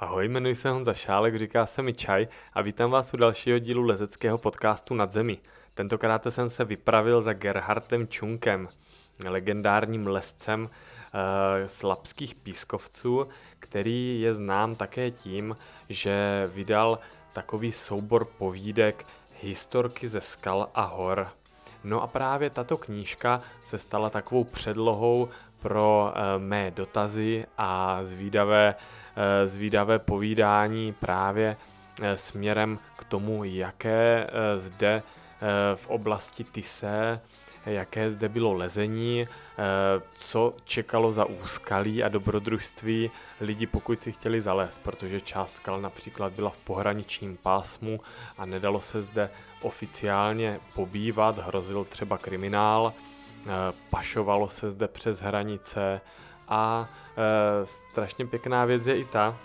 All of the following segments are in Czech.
Ahoj, jmenuji se Honza Šálek, říká se mi Čaj a vítám vás u dalšího dílu lezeckého podcastu Nad zemi. Tentokrát jsem se vypravil za Gerhardem Čunkem, legendárním lescem uh, z lapských pískovců, který je znám také tím, že vydal takový soubor povídek Historky ze skal a hor. No a právě tato knížka se stala takovou předlohou pro uh, mé dotazy a zvídavé Eh, zvídavé povídání právě eh, směrem k tomu, jaké eh, zde v oblasti Tise, jaké zde bylo lezení, co čekalo za úskalí a dobrodružství lidi, pokud si chtěli zalézt, protože část skal například byla v pohraničním pásmu a nedalo se zde oficiálně pobývat, hrozil třeba kriminál, pašovalo se zde přes hranice, a e, strašně pěkná věc je i ta,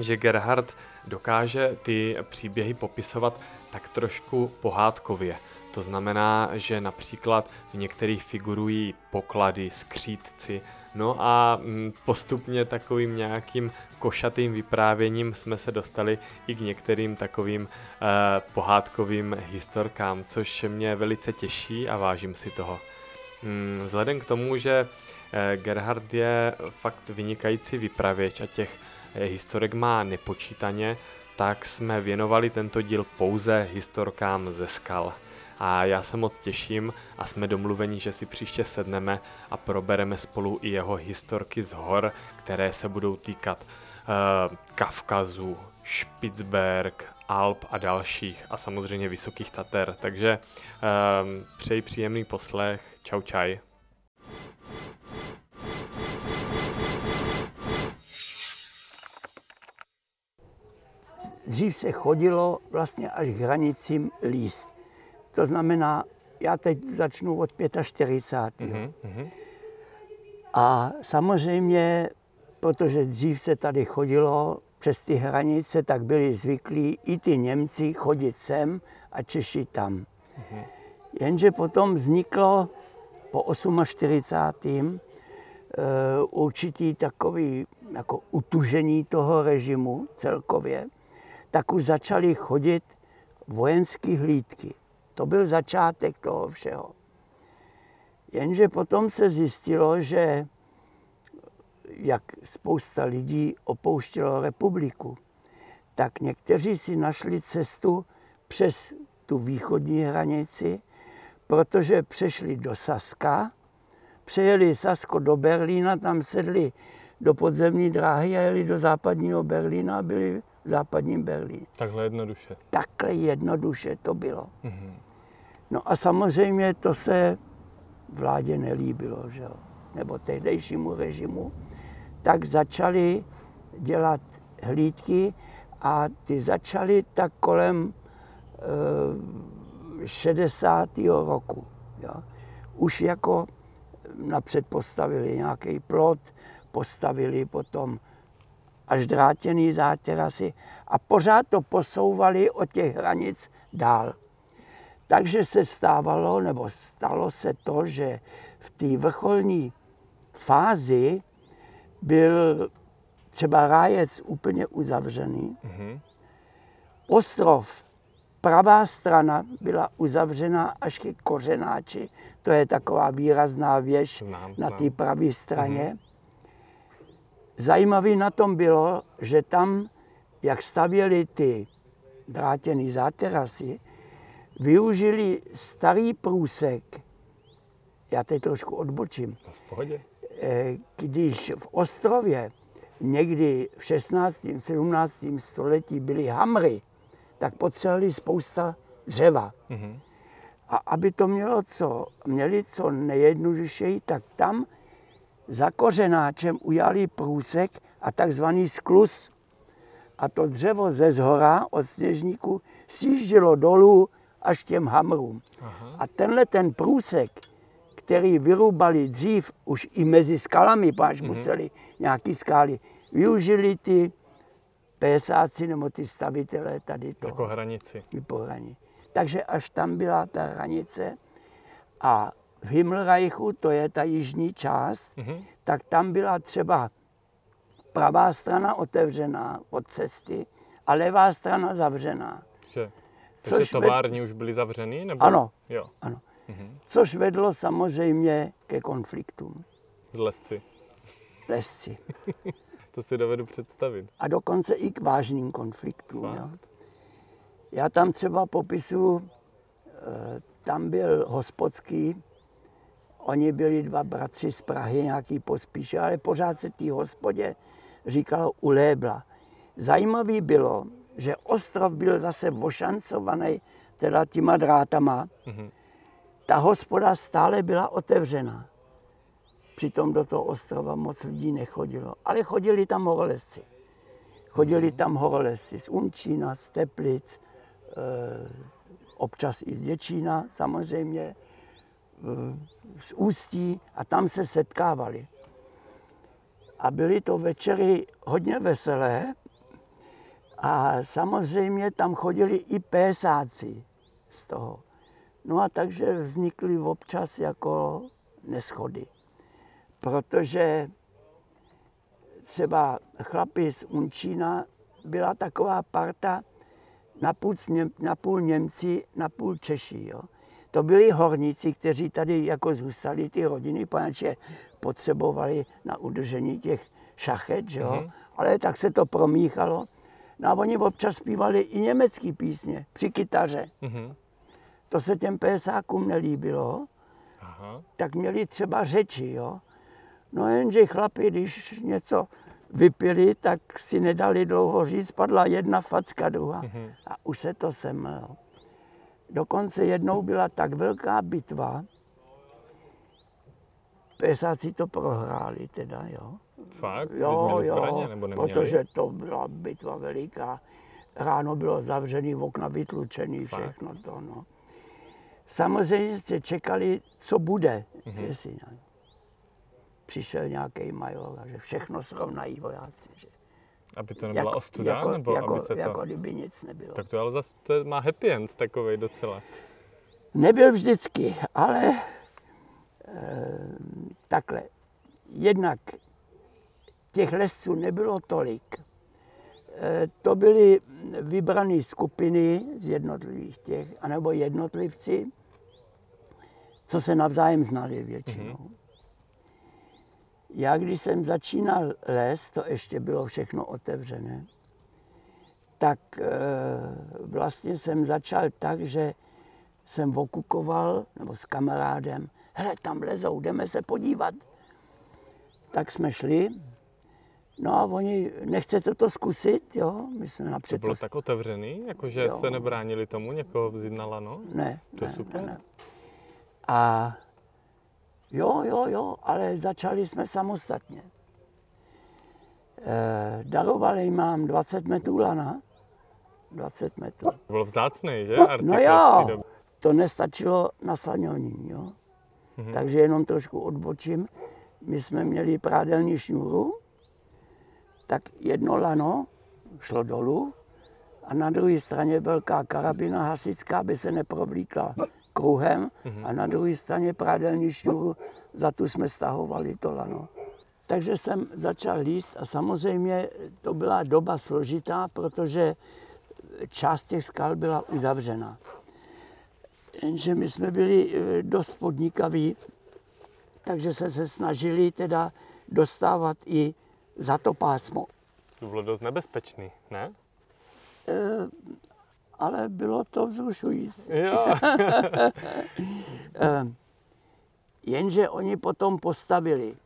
že Gerhard dokáže ty příběhy popisovat tak trošku pohádkově. To znamená, že například v některých figurují poklady, skřítci, no a mm, postupně takovým nějakým košatým vyprávěním jsme se dostali i k některým takovým eh, pohádkovým historkám, což mě velice těší a vážím si toho. Mm, vzhledem k tomu, že Gerhard je fakt vynikající vypravěč a těch eh, historek má nepočítaně, tak jsme věnovali tento díl pouze historkám ze skal. A já se moc těším a jsme domluveni, že si příště sedneme a probereme spolu i jeho historky z hor, které se budou týkat uh, Kavkazu, Špicberg, Alp a dalších a samozřejmě Vysokých Tater. Takže uh, přeji příjemný poslech. Čau čaj. Dřív se chodilo vlastně až k hranicím líst. To znamená, já teď začnu od 45. Mm-hmm. A samozřejmě, protože dřív se tady chodilo přes ty hranice, tak byli zvyklí i ty Němci chodit sem a Češi tam. Mm-hmm. Jenže potom vzniklo po 48. Uh, určitý takový jako utužení toho režimu celkově tak už začaly chodit vojenské hlídky. To byl začátek toho všeho. Jenže potom se zjistilo, že jak spousta lidí opouštělo republiku, tak někteří si našli cestu přes tu východní hranici, protože přešli do Saska, přejeli Sasko do Berlína, tam sedli do podzemní dráhy a jeli do západního Berlína a byli v západním Berlíně. Takhle jednoduše. Takhle jednoduše to bylo. Mm-hmm. No a samozřejmě to se vládě nelíbilo, že jo? nebo tehdejšímu režimu, tak začali dělat hlídky a ty začaly tak kolem e, eh, 60. roku. Jo? Už jako napřed postavili nějaký plot, postavili potom až drátěný zátěrasy a pořád to posouvali od těch hranic dál. Takže se stávalo, nebo stalo se to, že v té vrcholní fázi byl třeba rájec úplně uzavřený. Mm-hmm. Ostrov, pravá strana byla uzavřena až ke kořenáči. To je taková výrazná věž znám, na té pravé straně. Mm-hmm. Zajímavé na tom bylo, že tam, jak stavěli ty drátěné záterasy, využili starý průsek, já teď trošku odbočím, v pohodě. Eh, když v Ostrově někdy v 16. 17. století byly hamry, tak potřebovali spousta dřeva. Mm-hmm. A aby to mělo co, měli co nejjednodušeji, tak tam za kořenáčem ujali průsek a takzvaný sklus. A to dřevo ze zhora od sněžníku sjíždělo dolů až těm hamrům. Aha. A tenhle ten průsek, který vyrubali dřív už i mezi skalami, páč mm-hmm. museli nějaký skály, využili ty pésáci nebo ty stavitelé tady to. Jako hranici. Po hranici. Takže až tam byla ta hranice a v Himmelreichu, to je ta jižní část, mm-hmm. tak tam byla třeba pravá strana otevřená od cesty a levá strana zavřená. Že, takže Což továrny už byly zavřený? Nebo? Ano. Jo, Ano. Což vedlo samozřejmě ke konfliktům. z lesci. Lesci. To si dovedu představit. A dokonce i k vážným konfliktům. Fakt? Jo. Já tam třeba popisu, eh, tam byl hospodský, oni byli dva bratři z Prahy, nějaký pospíše, ale pořád se té hospodě říkalo ulébla. Zajímavý bylo, že ostrov byl zase ošancovaný teda těma drátama. Mhm. Ta hospoda stále byla otevřená. Přitom do toho ostrova moc lidí nechodilo. Ale chodili tam horolezci. Chodili tam horolezci z Unčína, z Teplic, občas i Děčína samozřejmě, eh, z Ústí a tam se setkávali. A byly to večery hodně veselé a samozřejmě tam chodili i pésáci z toho. No a takže vznikly občas jako neschody. Protože třeba chlapi z Unčína byla taková parta napůl, Něm, napůl Němci, napůl Češi. Jo. To byli horníci, kteří tady jako zůstali ty rodiny, poněvadž potřebovali na udržení těch šachet, jo. Mhm. ale tak se to promíchalo. No a oni občas zpívali i německé písně při kytaře. Mhm. To se těm pésákům nelíbilo, Aha. tak měli třeba řeči, jo. No jenže chlapi, když něco vypili, tak si nedali dlouho říct, padla jedna facka, druhá Mhm. a už se to semlelo. Dokonce jednou byla tak velká bitva, pésáci to prohráli teda, jo. Fakt? Jo, jo, zbraně, nebo neměli? protože to byla bitva veliká. Ráno bylo zavřený, okna vytlučený, Fakt? všechno to, no. Samozřejmě jste čekali, co bude, Mhm. mm-hmm. jestli ne. Přišel nějaký major a že všechno srovnají vojáci. Že Aby to nebyla ostuda, jako, nebo jako, aby se to... jako kdyby nic nebylo. Tak to ale zase to má happy end takovej docela. Nebyl vždycky, ale e, takhle. Jednak těch lesců nebylo tolik. E, to byly vybrané skupiny z jednotlivých těch, anebo jednotlivci, co se navzájem znali většinou. Já, když jsem začínal les, to ještě bylo všechno otevřené, tak e, vlastně jsem začal tak, že jsem okukoval, nebo s kamarádem, hele, tam lezou, jdeme se podívat. Tak jsme šli, no a oni, nechcete to zkusit, jo? My jsme To napřed bylo tak otevřený, jakože Jo. se nebránili tomu, někoho vzít na lano? Ne, To je ne, super. Ne, ne. A jo, jo, jo, ale začali jsme samostatně. E, darovali mám 20 metrů lana, 20 metrů. Bylo vzácný, že? No, Artikel no jo, to nestačilo na slaňoní, jo. Mhm. Takže jenom trošku odbočím. My jsme měli prádelní šňůru, tak jedno lano šlo dolů a na druhé straně velká karabina hasická, aby se kruhem a na druhé straně prádelní šňůru, za tu jsme stahovali to lano. Takže jsem začal líst a samozřejmě to byla doba složitá, protože část těch skal byla uzavřena. Jenže my jsme byli eh, dost podnikaví, takže se, se snažili teda dostávat i za to pásmo. To bylo dost nebezpečný, ne? E, ale bylo to vzrušující. Jo. E, jenže oni potom postavili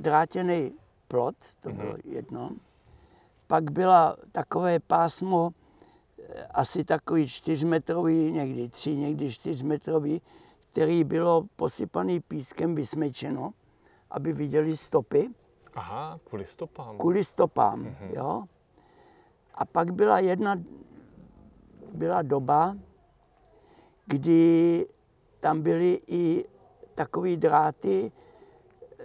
drátěný plot, to bylo jedno. Pak byla takové pásmo, eh, asi takový čtyřmetrový, někdy tři, někdy čtyřmetrový, který bylo posypaný pískem, vysmečeno, aby viděli stopy, Aha, kvůli stopám. kvůli stopám, jo. A pak byla jedna, byla doba, kdy tam byly i takové dráty,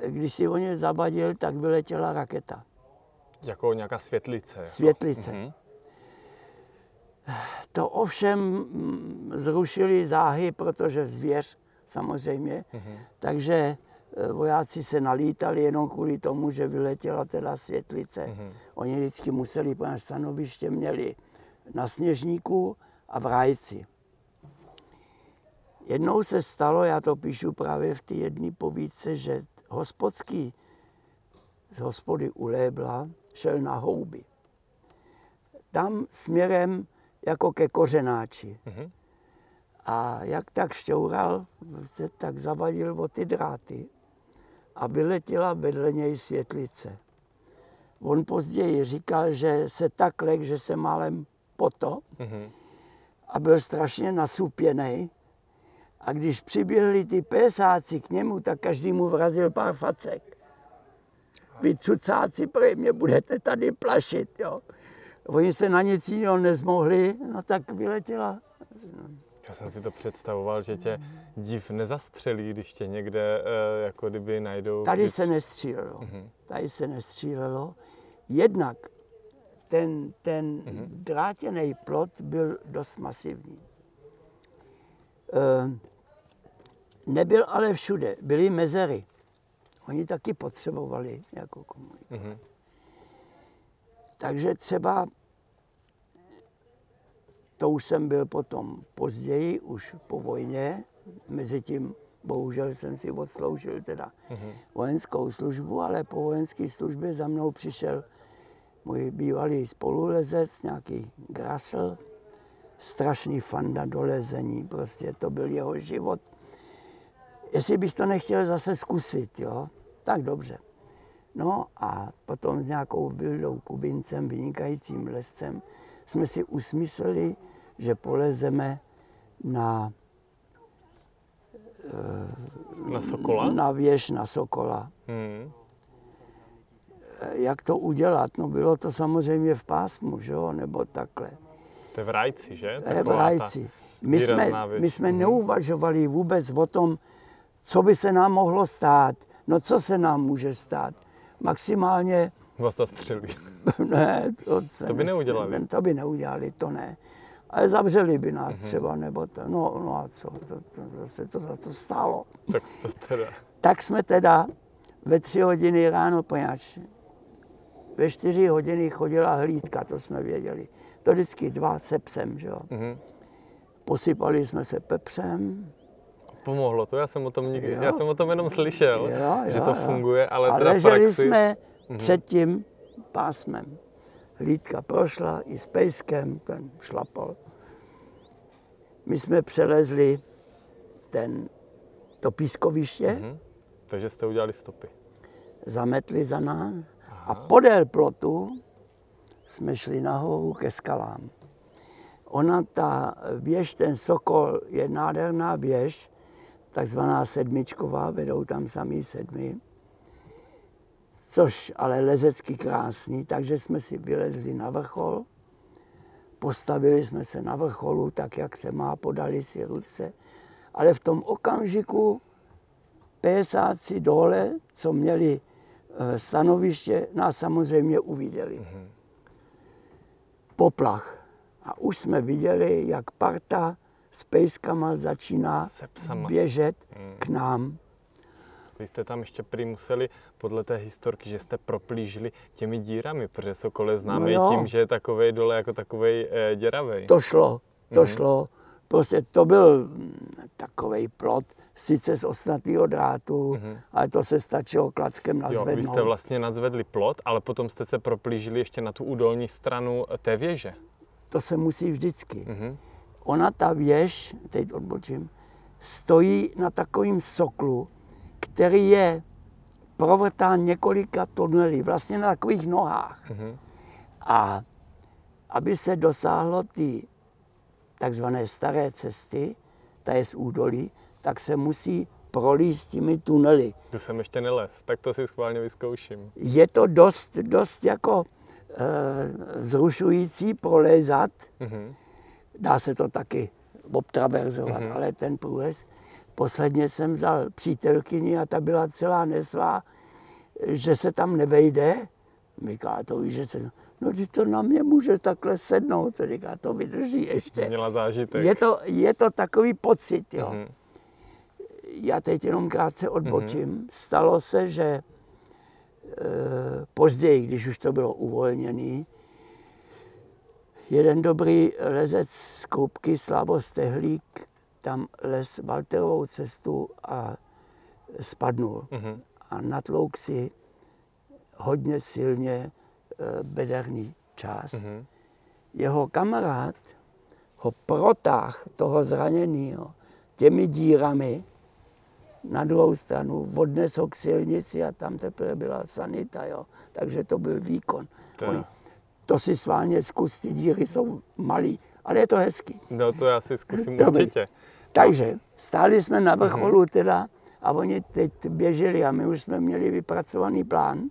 když si o ně zavadil, tak vyletěla raketa. Jako nějaká světlice. Jako. Světlice. Mhm. To ovšem mm, zrušili záhy, protože zvěř samozřejmě, Mhm. takže vojáci se nalítali jenom kvůli tomu, že vyletěla teda světlice. Mm-hmm. Oni vždycky museli, protože stanoviště měli na Sněžníku a v Rajci. Jednou se stalo, já to píšu právě v té jedné povídce, že hospodský z hospody u Lébla šel na houby. Tam směrem jako ke kořenáči. Mm-hmm. A jak tak šťoural, se tak zavadil o ty dráty a vyletěla vedle něj světlice. On později říkal, že se tak lek, že se málem poto mm-hmm. a byl strašně nasupěný. A když přiběhli ty pésáci k němu, tak každý mu vrazil pár facek. Vy cucáci, prý mě budete tady plašit, jo. Oni se na nic jiného nezmohli, no tak vyletěla. Já jsem si to představoval, že tě div nezastřelí, když tě někde e, jako kdyby najdou. Tady když... se nestřílelo. Mm-hmm. Tady se nestřílelo. Jednak ten, ten mm-hmm. drátěný plot byl dost masivní. E, nebyl ale všude, byly mezery. Oni taky potřebovali jako komunikovat. Mm-hmm. Takže třeba, to už jsem byl potom později, už po vojně, mezi tím bohužel jsem si odsloužil teda mm-hmm. vojenskou službu, ale po vojenské službě za mnou přišel můj bývalý spolulezec, nějaký Grasl, strašný fanda do lezení, prostě to byl jeho život. Jestli bych to nechtěl zase zkusit, jo, tak dobře. No a potom s nějakou Bildou Kubincem, vynikajícím lescem, jsme si usmysleli, že polezeme na eh, na Sokola? Na věž na Sokola. Hmm. Jak to udělat? No bylo to samozřejmě v pásmu, že jo? nebo takhle. To je v Rajci, že? To je v Rajci. My jsme, my jsme hmm. neuvažovali vůbec o tom, co by se nám mohlo stát. No co se nám může stát? maximálně... Vás zastřelí. ne, to, to by neudělali. To by neudělali, to ne. Ale zavřeli by nás mm-hmm. třeba, nebo to, no, no a co, to, to, zase to za to stálo. Tak to teda. Tak jsme teda ve tři hodiny ráno, poněvadž ve čtyři hodiny chodila hlídka, to jsme věděli. To vždycky dva se psem, že jo. Mm-hmm. Posypali jsme se pepřem, Pomohlo to, já jsem o tom nikdy, jo. já jsem o tom jenom slyšel, jo, jo, že to jo. funguje, ale A teda praxi... jsme mhm. před tím pásmem. Hlídka prošla i s pejskem, ten šlapal. My jsme přelezli ten, to pískoviště. Mm-hmm. Takže jste udělali stopy. Zametli za nás Aha. a podél plotu jsme šli nahoru ke skalám. Ona, ta věž, ten Sokol, je nádherná věž, takzvaná sedmičková, vedou tam samý sedmi, což ale lezecky krásný, takže jsme si vylezli na vrchol, postavili jsme se na vrcholu, tak jak se má, podali si ruce, ale v tom okamžiku pésáci dole, co měli eh, stanoviště, nás samozřejmě uviděli. Mm-hmm. Poplach. A už jsme viděli, jak parta s pejskama začíná běžet hmm. k nám. Vy jste tam ještě prý museli, podle té historky, že jste proplížili těmi dírami, protože Sokol známý no tím, že je takovej dole jako takovej e, děravej. To šlo, to mm. šlo. Prostě to byl mm, takový plot, sice z osnatého drátu, mm-hmm. ale to se stačilo klackem nazvednout. Jo, vy jste vlastně nadzvedli plot, ale potom jste se proplížili ještě na tu údolní stranu té věže. To se musí vždycky. Mm-hmm ona ta věž, teď odbočím, stojí na takovém soklu, který je provrtán několika tunely, vlastně na takových nohách. Mm-hmm. A aby se dosáhlo ty takzvané staré cesty, ta je z údolí, tak se musí prolíst těmi tunely. To jsem ještě nelez, tak to si schválně vyzkouším. Je to dost, dost jako e, zrušující prolézat, mm-hmm dá se to taky obtraverzovat, mm-hmm. ale ten průjezd, posledně jsem vzal přítelkyni a ta byla celá nesvá, že se tam nevejde. Říká, to že se... No, když to na mě může takhle sednout, říká, to vydrží ještě. Měla zážitek. Je to, je to takový pocit, jo. Mm-hmm. já teď jenom krátce odbočím. Mm-hmm. Stalo se, že e, později, když už to bylo uvolněné, jeden dobrý lezec z Krupky, Slavo Stehlík, tam les Walterovou cestu a spadnul. Mm-hmm. A natlouk si hodně silně e, bederný část. Mm-hmm. Jeho kamarád ho protáh toho zraněného těmi dírami na druhou stranu, odnesl k silnici a tam teprve byla sanita, jo. Takže to byl výkon. To, Oni, to si sválně zkus, ty díry jsou malý, ale je to hezký. No to já si zkusím Dobrý. určitě. Takže stáli jsme na vrcholu uh-huh. teda a oni teď běželi a my už jsme měli vypracovaný plán.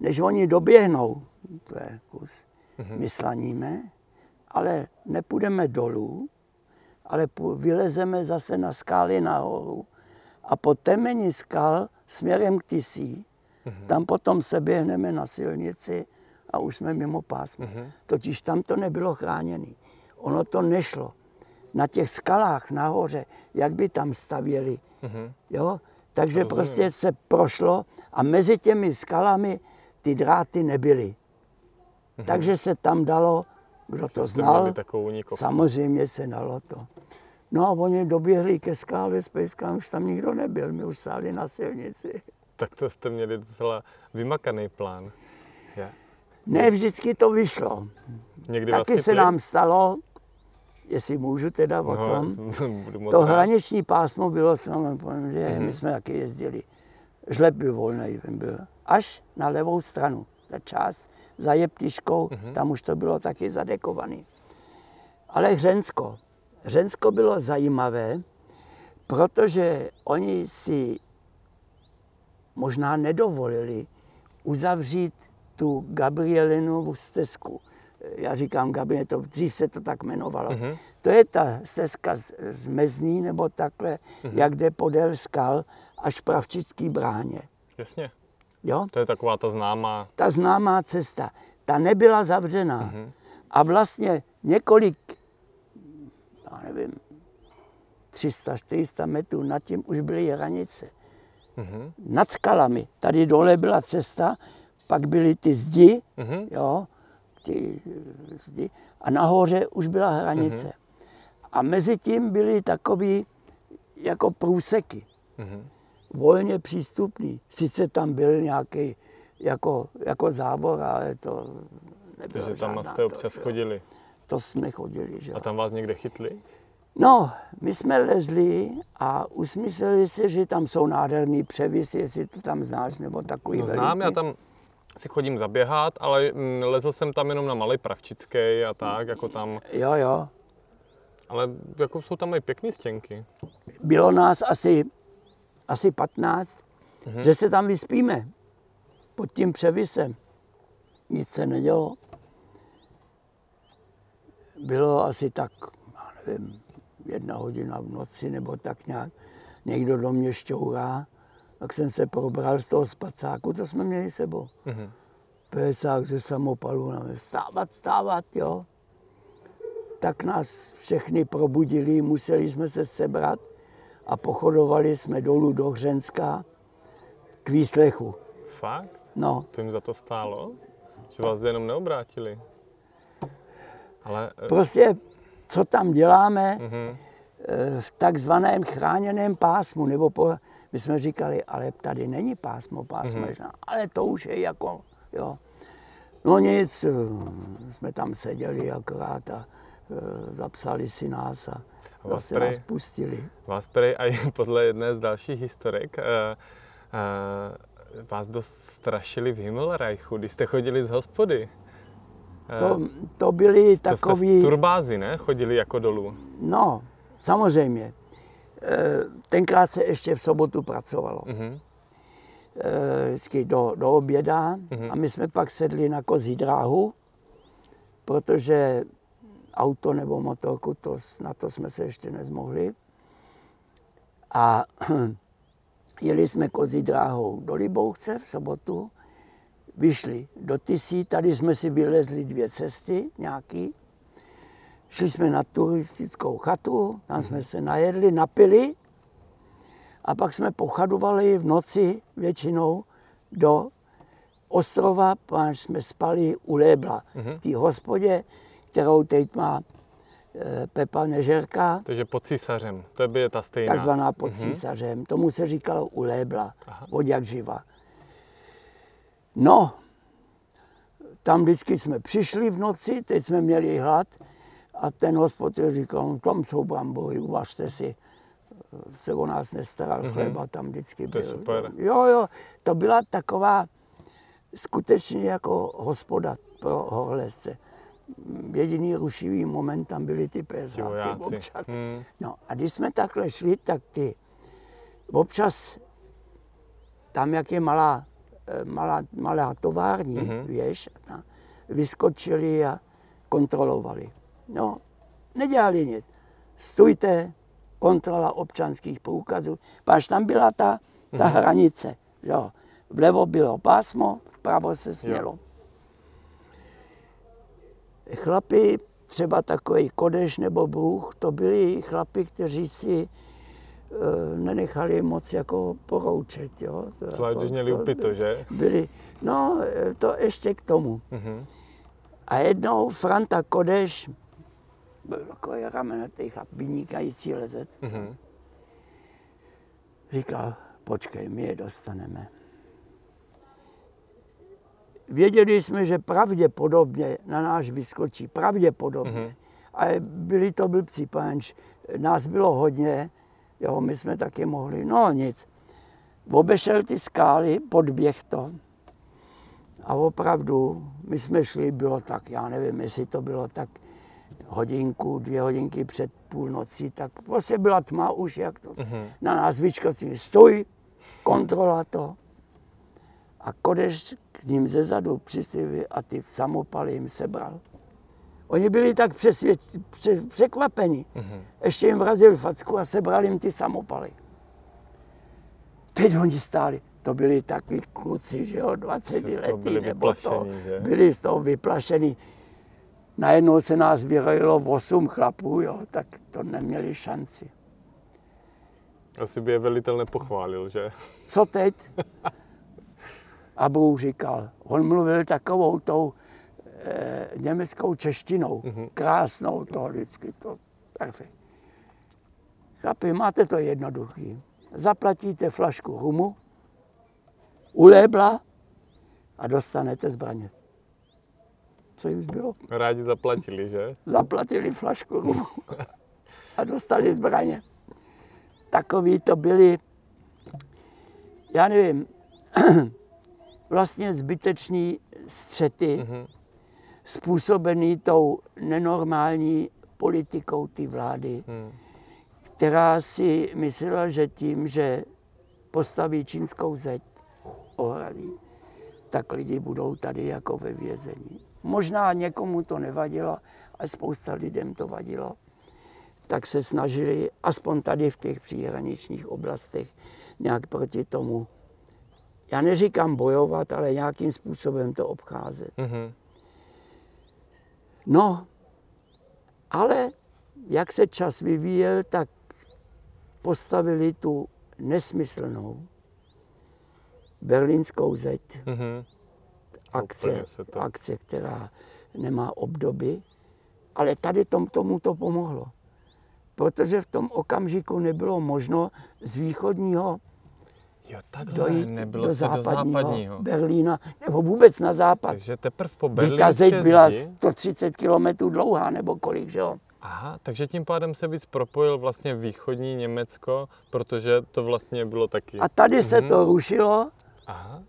Než oni doběhnou, to je kus, uh-huh. my slaníme, ale nepůjdeme dolů, ale vylezeme zase na skály nahoru a po temeni skal směrem k Tisí, mm-hmm. tam potom se běhneme na silnici a už jsme mimo pásmo. Mm-hmm. Totiž tam to nebylo chráněné. Ono to nešlo. Na těch skalách nahoře, jak by tam stavěli. Mm-hmm. Jo? Takže Rozumím. prostě se prošlo a mezi těmi skalami ty dráty nebyly. Mm-hmm. Takže se tam dalo kdo to znal, samozřejmě se dalo to. No a oni doběhli ke skále s pejskám, už tam nikdo nebyl, my už stáli na silnici. Tak to jste měli docela vymakaný plán. Je. Ne vždycky to vyšlo. Někdy Taky vlastně se nám stalo, jestli můžu teda o no, tom, to hraniční pásmo bylo samozřejmě, že mm-hmm. my jsme taky jezdili. Žleb byl volný, byl až na levou stranu. Ta část za jeptiškou, mm-hmm. tam už to bylo taky zadekované. Ale Hřensko. Hřensko bylo zajímavé, protože oni si možná nedovolili uzavřít tu Gabrielinovu stezku. Já říkám to, dřív se to tak jmenovalo. Mm-hmm. To je ta stezka z, z Mezní nebo takhle, mm-hmm. jak jde podél skal až Pravčický bráně. Jasně. Jo? To je taková ta známá... Ta známá cesta. Ta nebyla zavřená. Mm-hmm. A vlastně několik, já nevím, 300-400 metrů nad tím už byly hranice. Mm-hmm. Nad skalami. Tady dole byla cesta, pak byly ty zdi, mm-hmm. jo, ty zdi, a nahoře už byla hranice. Mm-hmm. A mezi tím byly takové jako průseky. Mm-hmm volně přístupný. Sice tam byl nějaký jako, jako zábor, ale to nebylo Takže tam jste občas to, chodili? To jsme chodili, že A tam vás někde chytli? No, my jsme lezli a usmysleli se, že tam jsou nádherný převisy, jestli to tam znáš, nebo takový no, znám, já tam si chodím zaběhat, ale mm, lezl jsem tam jenom na Malý Pravčický a tak, jako tam. Jo, jo. Ale jako jsou tam i pěkné stěnky. Bylo nás asi asi 15, mm-hmm. že se tam vyspíme pod tím převisem. Nic se nedělo. Bylo asi tak, já nevím, jedna hodina v noci nebo tak nějak. Někdo do mě šťourá, tak jsem se probral z toho spacáku, to jsme měli sebou. Mm-hmm. Pecák ze samopalu, nám vstávat, vstávat, jo. Tak nás všechny probudili, museli jsme se sebrat a pochodovali jsme dolů do Hřenska k výslechu. Fakt? No. To jim za to stálo? Že vás jenom neobrátili? Ale... Eh, prostě, co tam děláme mm-hmm. v takzvaném chráněném pásmu, nebo po, my jsme říkali, ale tady není pásmo, pásmo mm-hmm. ale to už je jako, jo. No nic, eh, jsme tam seděli akorát a zapsali si nás a vás prej, nás pustili. Vás prej aj podle jedné z dalších historek uh, uh, vás dost strašili v Himmelreichu, když jste chodili z hospody. To, to byli to takový... Z turbázy, ne? Chodili jako dolů. No, samozřejmě. Tenkrát se ještě v sobotu pracovalo. Uh-huh. Vždycky do, do oběda uh-huh. a my jsme pak sedli na kozí dráhu, protože auto nebo motorku, to, na to jsme se ještě nezmohli. A jeli jsme kozí dráhou do Libouchce v sobotu, vyšli do Tisí, tady jsme si vylezli dvě cesty nějaký, šli jsme na turistickou chatu, tam jsme se najedli, napili A pak jsme pochadovali v noci většinou do ostrova, páč jsme spali u Lébla, v té hospodě, kterou teď má eh, Pepa Nežerka, Takže pod císařem, to by je ta stejná. takzvaná pod císařem. Tomu se říkalo u Lébla, od jak živa. No, tam vždycky jsme přišli v noci, teď jsme měli hlad a ten hospodyr říkal, no, tam jsou brambory, uvařte si. Se o nás nestaral, chleba tam vždycky To je byl. super. Jo, jo, to byla taková skutečně jako hospoda pro horlezce. Jediný rušivý moment tam byly ty pézáci občas. Hmm. No a když jsme takhle šli, tak ty občas tam, jak je malá, eh, malá, malá tovární, Mhm. mm-hmm. věž, tam vyskočili a kontrolovali. No, nedělali nic. Stůjte, kontrola občanských průkazů. Páš tam byla ta, ta Mhm. hranice. Jo. Vlevo bylo pásmo, vpravo se smělo. Chlapi, třeba takový Kodeš nebo Bůh, to byli chlapi, kteří si e, nenechali moc jako poroučet. Jo. To Zvlášť, jako- když měli to upito, že? Byli, no, e, to ještě k tomu. Mhm. A jednou Franta Kodeš, byl takový ramenatý chlap, vynikající lezec, Mhm. říkal, počkej, my je dostaneme. Věděli jsme, že pravděpodobně na náš vyskočí, pravděpodobně. Mhm. Mm-hmm. Ale byli to blbci, panč, nás bylo hodně, jo, my jsme taky mohli, no nic. Obešel ty skály, podběh to. A opravdu, my jsme šli, bylo tak, já nevím, jestli to bylo tak hodinku, dvě hodinky před půlnocí, tak prostě byla tma už, jak to. Mhm. Na nás vyčkali, stoj, kontrola to. A Kodeš k ním ze zadu a ty samopaly jim sebral. Oni byli tak přesvěd, pře, překvapeni. Mhm. Ještě jim vrazil facku a sebral jim ty samopaly. Teď oni stáli. To byli takový kluci, že jo, 20 Z toho letý, nebo to. že? Byli z toho vyplašení. Najednou se nás vyrojilo 8 chlapů, jo, tak to neměli šanci. Asi by je velitel nepochválil, že? co teď? A Bůh říkal, on mluvil takovou tou e, německou češtinou, Mhm. mm-hmm. krásnou to vždycky, to perfekt. Chlapi, máte to jednoduchý. Zaplatíte flašku rumu, ulébla a dostanete zbraně. Co jim bylo? Rádi zaplatili, že? zaplatili flašku a dostali zbraně. Takový to byli, já nevím, vlastně zbyteční střety Mhm. způsobený tou nenormální politikou té vlády, Hmm. která si myslela, že tím, že postaví čínskou zeď ohradí, tak lidi budou tady jako ve vězení. Možná někomu to nevadilo, ale spousta lidem to vadilo. Tak se snažili, aspoň tady v těch příhraničních oblastech, nějak proti tomu, já neříkám bojovat, ale nějakým způsobem to obcházet. Mhm. No, ale jak se čas vyvíjel, tak postavili tu nesmyslnou berlínskou zeď, Mhm. Akce, akce, která nemá obdoby, ale tady tom, tomu to pomohlo. Protože v tom okamžiku nebylo možno z východního Jo, takhle, dojít nebylo do se do západního, západního. Berlína, nebo vůbec na západ. Takže teprve po Kdy ta zeď byla zdi... 130 kilometrů dlouhá, nebo kolik, že jo? Aha, takže tím pádem se víc propojil vlastně východní Německo, protože to vlastně bylo taky. A tady se Mhm. to rušilo Aha.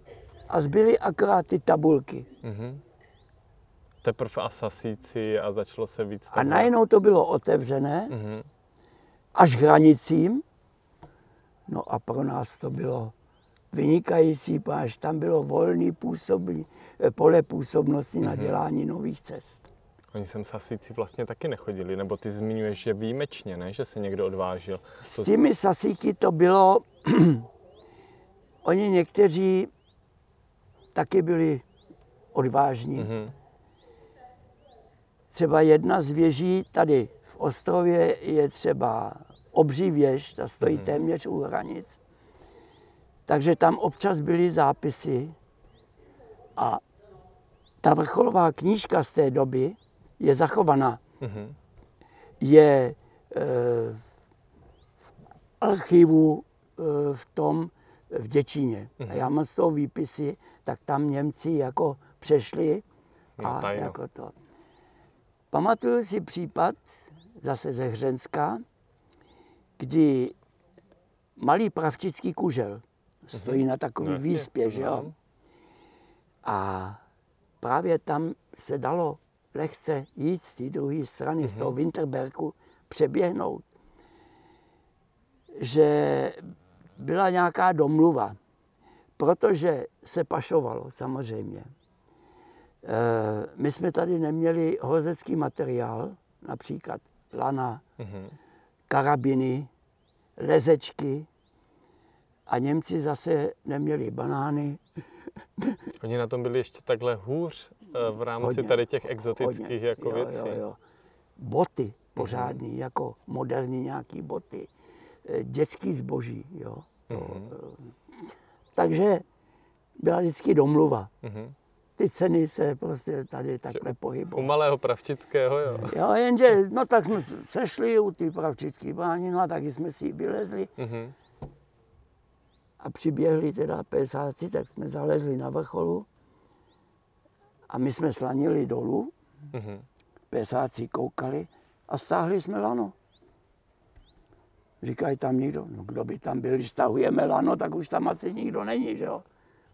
A zbyly akorát ty tabulky. Mhm. Teprve asasíci a začalo se víc A najednou to bylo otevřené Mhm. až hranicím. No a pro nás to bylo vynikající, až tam bylo volný eh, pole působnosti na dělání nových cest. Oni sem sasíci vlastně taky nechodili, nebo ty zmiňuješ, že výjimečně, ne? Že se někdo odvážil. S těmi sasíky to bylo, oni někteří taky byli odvážní. Mhm. Třeba jedna z věží tady v Ostrově je třeba obří věž, ta stojí téměř u hranic. Takže tam občas byly zápisy a ta vrcholová knížka z té doby je zachovaná. Mhm. Je e, v archivu e, v tom v Děčíně. A já mám z toho výpisy, tak tam Němci jako přešli No, a tajno. jako to. Pamatuju si případ zase ze Hřenska, kdy malý pravčický kužel stojí na takové No, výspě, že jo? znám. A právě tam se dalo lehce jít z té druhé strany, z toho Winterbergu, přeběhnout. Že byla nějaká domluva, protože se pašovalo samozřejmě. Eh, My jsme tady neměli hozecký materiál, například lana, Mhm. karabiny, lezečky a Němci zase neměli banány, Oni na tom byli ještě takhle hůř eh, v rámci Hodně. tady těch exotických Hodně. jako jo, věcí. Jo, jo. Boty pořádný, jako moderní nějaký boty. Eh, Dětský zboží, jo. Mhm. eh, Takže byla vždycky domluva. Mhm. Ty ceny se prostě tady takhle U pohybují. malého pravčického, jo. Jo, jenže, no tak jsme sešli u té pravčické báni, no a taky jsme si ji vylezli Mhm. a přiběhli teda pesáci, tak jsme zalezli na vrcholu a my jsme slanili dolů, Mhm. pesáci koukali a stáhli jsme lano. Říkají tam někdo, no kdo by tam byl, když stahujeme lano, tak už tam asi nikdo není, že jo.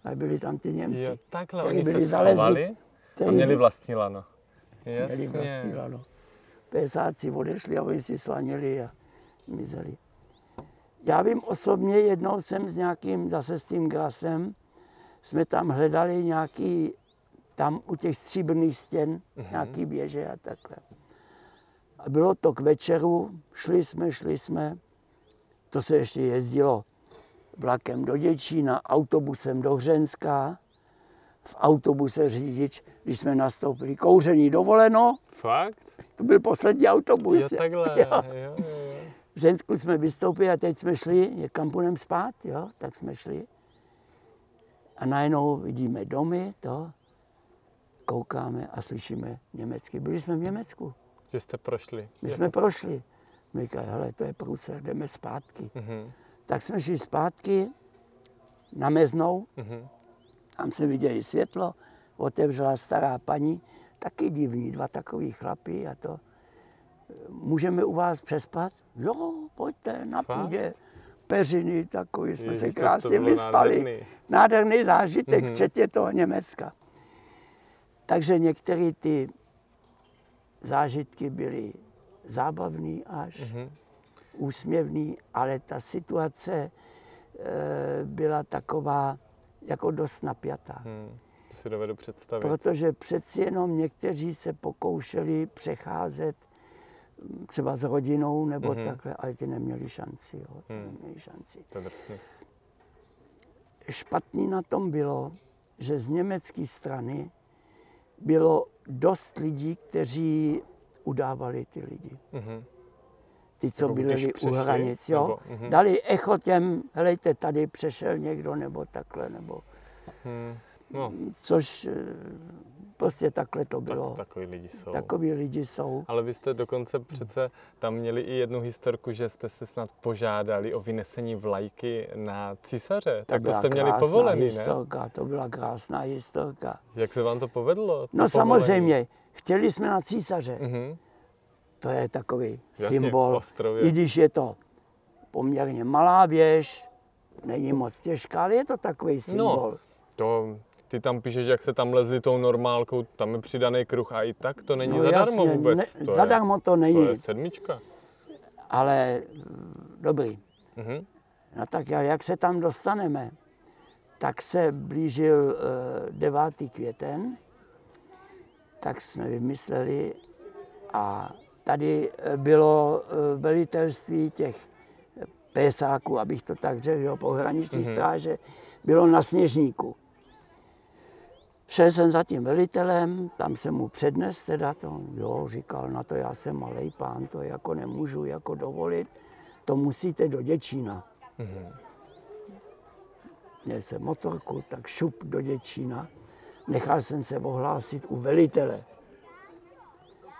A byli tam ty Němci, Jo, takhle, oni se byli zalezli, schovali a měli vlastní lano. měli vlastní Jasně. lano. Pesáci odešli a oni si slanili a mizeli. Já vím osobně, jednou jsem s nějakým, zase s tím Grasem, jsme tam hledali nějaký, tam u těch stříbrných stěn, nějaký věže a takhle. A bylo to k večeru, šli jsme, šli jsme, to se ještě jezdilo vlakem do Děčína, autobusem do Hřenska, v autobuse řidič, když jsme nastoupili, kouření dovoleno, Fakt? to byl poslední autobus. Jo, takhle, Jo. jo, jo. V Žensku jsme vystoupili a teď jsme šli někam půjdeme spát, jo, tak jsme šli. A najednou vidíme domy, to, koukáme a slyšíme německy. Byli jsme v Německu, Že jste prošli. my jsme prošli. My říkali, hele, to je průser, jdeme zpátky. Mhm. Tak jsme šli zpátky na Meznou, Mhm. tam jsme viděli světlo, otevřela stará paní, taky divní, dva takový chlapy a to. Můžeme u vás přespat? Jo, pojďte, na půdě. Peřiny, takový jsme se to- to krásně bylo vyspali. nádherný. Nádherný zážitek, Mhm. včetně toho Německa. Takže některé ty zážitky byly zábavný až, Mhm. úsměvný, ale ta situace e, byla taková jako dost napjatá. Hmm. To si dovedu představit. Protože přeci jenom někteří se pokoušeli přecházet mm, třeba s rodinou nebo Mhm. takhle, ale ty neměli šanci. Jo, ty Hmm. neměli šanci. To je drsný. Špatný na tom bylo, že z německé strany bylo dost lidí, kteří udávali ty lidi. Mhm. Ty, co Jako byli u přešli, hranic, jo. nebo- mhm. Dali echo těm, helejte, tady přešel někdo, nebo takhle, nebo Hmm. No, což eh, prostě takhle to bylo. tak, takový lidi jsou. Takoví lidi jsou. Ale vy jste dokonce přece tam měli i jednu historku, že jste se snad požádali o vynesení vlajky na císaře. tak to jste měli povolený, ne? historka, To byla krásná historka. Jak se vám to povedlo? to No povolení? Chtěli jsme na císaře. Mhm. To je takový Jasně, symbol. Ostrově. I když je to poměrně malá věž, není moc těžká, ale je to takový symbol. To, ty tam píšeš, jak se tam lezli tou normálkou, tam je přidaný kruh a i tak to není No zadarmo jasně, vůbec. ne- to zadarmo to je, není. To je sedmička. Ale dobrý. Mhm. No tak jak se tam dostaneme? Tak se blížil eh, 9. květen, tak jsme vymysleli a tady eh, bylo eh, velitelství těch pésáků, abych to tak řekl, jo, pohraniční Mhm. stráže, bylo na Sněžníku. Šel jsem za tím velitelem, tam jsem mu přednes teda to, jo, říkal, na to já jsem malej pán, to jako nemůžu jako dovolit, to musíte do Děčína. Mhm. měl jsem motorku, tak šup do Děčína. Nechal jsem se ohlásit u velitele.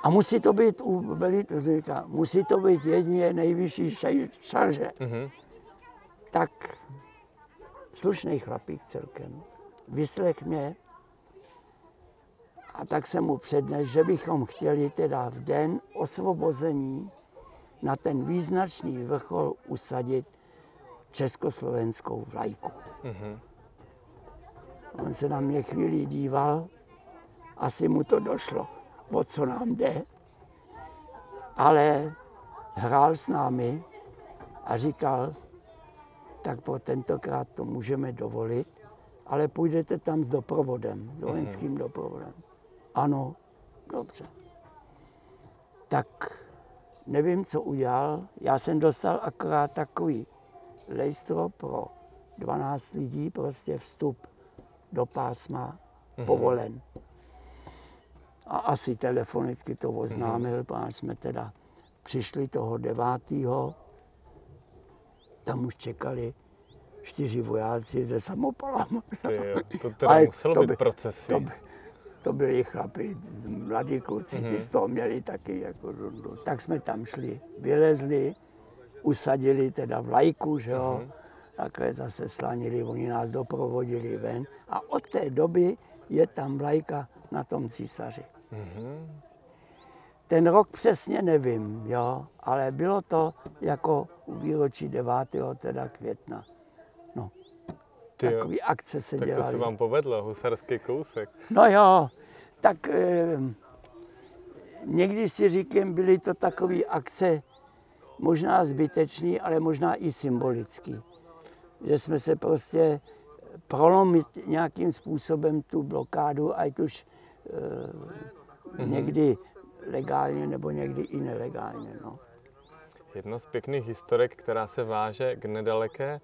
A musí to být u velitele, říká, musí to být jedině nejvyšší šarže. Mm-hmm. Tak slušný chlapík celkem. Vyslech mě a tak jsem mu přednes, že bychom chtěli teda v den osvobození na ten význačný vrchol usadit československou vlajku. Mm-hmm. On se na mě chvíli díval, asi mu to došlo, o co nám jde, ale hrál s námi a říkal, tak po tentokrát to můžeme dovolit, ale půjdete tam s doprovodem, s vojenským mm-hmm. doprovodem. Ano, dobře. Tak nevím, co udělal. Já jsem dostal akorát takový lejstro pro 12 lidí, prostě vstup do pásma mm-hmm. povolen. A asi telefonicky to oznámil, mm-hmm. protože jsme teda přišli toho devátého, tam už čekali čtyři vojáci ze samopalama. to teda muselo to by, být proces. To, by, to byli chlapi, mladí kluci, mm-hmm. ty mhm. z toho měli taky jako rundu. Tak jsme tam šli, vylezli, usadili teda vlajku, že jo, mm-hmm. Takhle zase slanili, oni nás doprovodili ven a od té doby je tam vlajka na tom císaři. Mm-hmm. Ten rok přesně nevím, jo, ale bylo to jako u výročí 9. teda května. No, Ty takový jo. akce se tak dělaly. Tak to se vám povedlo, husarský kousek. No jo, tak eh, někdy si říkám, byly to takové akce možná zbytečný, ale možná i symbolický. Že jsme se prostě prolomit nějakým způsobem tu blokádu, ať už mm-hmm. někdy legálně nebo někdy i nelegálně. No. Jedna z pěkných historek, která se váže k nedaleké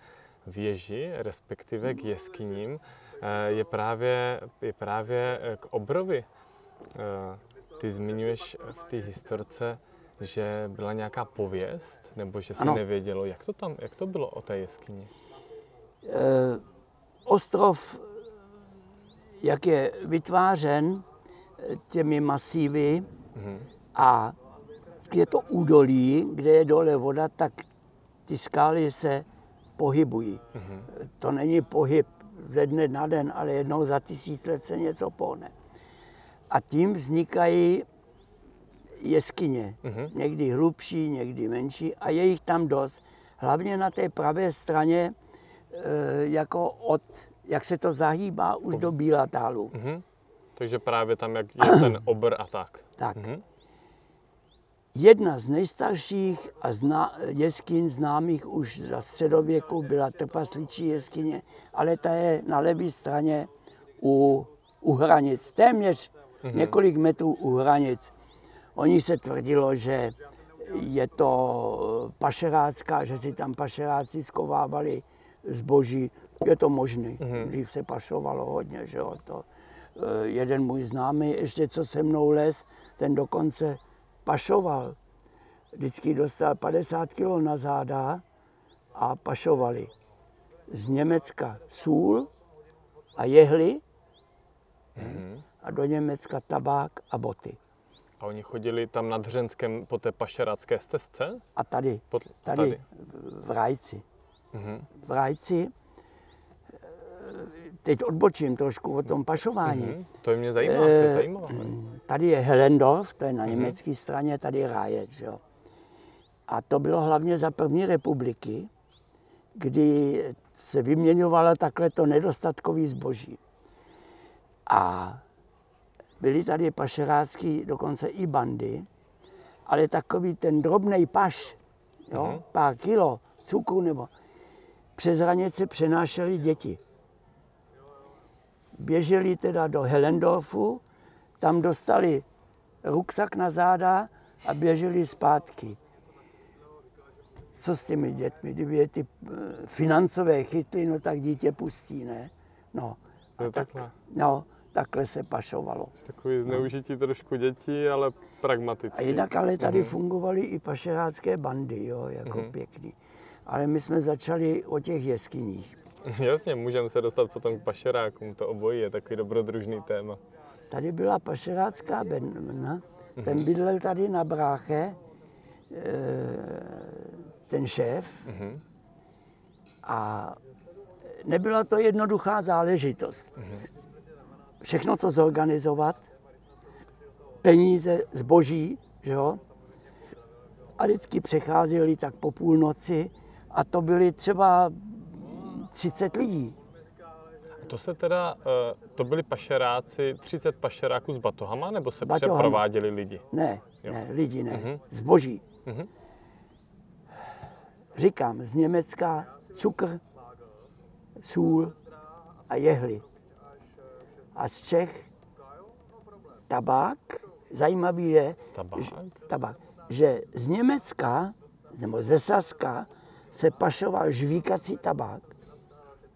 věži, respektive k jeskyním, eh, je právě, je právě k obrovi. Eh, ty zmiňuješ v té historce, že byla nějaká pověst, nebo že se nevědělo, jak to tam, jak to bylo o té jeskyni? E, ostrov, jak je vytvářen těmi masívy mm-hmm. a je to údolí, kde je dole voda, tak ty skály se pohybují. Mm-hmm. To není pohyb ze dne na den, ale jednou za tisíc let se něco pohne. A tím vznikají jeskyně. Mm-hmm. Někdy hlubší, někdy menší a je jich tam dost. Hlavně na té pravé straně, jako od, jak se to zahýbá už do Bílatálu. Mm-hmm. Takže právě tam, jak je ten obr a tak. Tak. Mm-hmm. Jedna z nejstarších a zna, jeskyň známých už za středověku byla trpasličí jeskyně, ale ta je na levé straně u, u hranic, téměř mm-hmm. několik metrů u hranic. Oni se tvrdilo, že je to pašerácká, že si tam pašeráci skovávali zboží. Je to možné. Mm-hmm. Dřív se pašovalo hodně, že jo. To, eh, jeden můj známý, ještě co se mnou les, ten dokonce pašoval. Vždycky dostal 50 kg na záda a pašovali z Německa sůl a jehly mm-hmm. a do Německa tabák a boty. A oni chodili tam nad Hřenskem po té pašerácké stezce? A tady, Pod, tady, tady. v Rajci. Mm-hmm. V Rajci, eh, teď odbočím trošku o tom pašování. Mm-hmm. To je mě zajímá, to je eh, zajímavé. Tady je Helendorf, to je na mm-hmm. německé straně, tady je Rájec. Jo. A to bylo hlavně za první republiky, kdy se vyměňovalo takhle to nedostatkový zboží. A byly tady pašerácký, dokonce i bandy, ale takový ten drobný paš, jo, mm-hmm. pár kilo cukru nebo přes hranice přenášeli děti. Běželi teda do Helendorfu, tam dostali ruksak na záda a běželi zpátky. Co s těmi dětmi? Kdyby je ty eh, financové chytly, no tak dítě pustí, ne? No, a tak, no, takhle se pašovalo. Takový zneužití no. trošku dětí, ale pragmaticky. A jinak ale tady uh-huh. fungovaly i pašerácké bandy, jo, jako uh-huh. pěkný. Ale my jsme začali o těch jeskyních. Jasně, můžeme se dostat potom k pašerákům, to obojí je takový dobrodružný téma. Tady byla pašerácká bedna, ten bydlel tady na bráche, eh, ten šéf. Mhm. A nebyla to jednoduchá záležitost. Všechno to zorganizovat, peníze, zboží, že jo? A vždycky přecházeli tak po půlnoci a to byly třeba 30 lidí. To se teda, eh, to byli pašeráci, 30 pašeráků s batohama, nebo se Batohama. přeprováděli lidi? Ne, Jo. ne, lidi ne, Mhm. zboží. Mhm. Říkám, z Německa cukr, sůl a jehly. A z Čech tabák. Zajímavý je, Tabák? že, tabák, že z Německa nebo ze Saska se pašoval žvíkací tabák.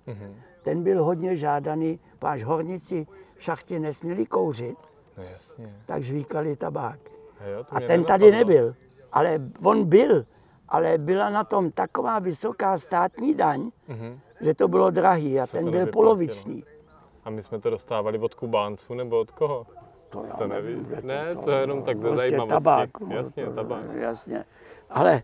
Mhm. Ten byl hodně žádaný, páš horníci v šachtě nesměli kouřit, No jasně. tak žvíkali tabák. A, jo, to A ten tady nebyl, ale on byl, ale byla na tom taková vysoká státní daň, Mhm. že to bylo drahý a ten to byl nevyplatilo. poloviční. A my jsme to dostávali od Kubánců, nebo od koho? To, já To nevím. kde Ne, to je jenom tak ze prostě zajímavosti. Tabák, Jasně, to, tabák. Jasně. Ale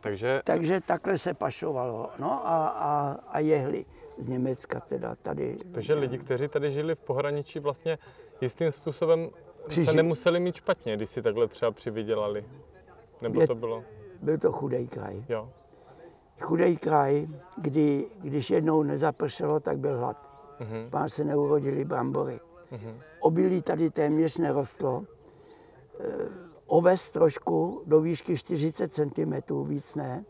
Takže takže takhle se pašovalo. No a, a, a jehly z Německa teda tady. Takže lidi, kteří tady žili v pohraničí, vlastně jistým způsobem se Přiži- nemuseli mít špatně, když si takhle třeba přivydělali. Nebo Je- to bylo, Byl to chudej kraj. jo. Chudej kraj, kdy, když jednou nezapršelo, tak byl hlad. Mhm, Pár se neurodili brambory. mhm. Obilí tady téměř nerostlo. Eh, Oves trošku do výšky 40 cm, víc ne.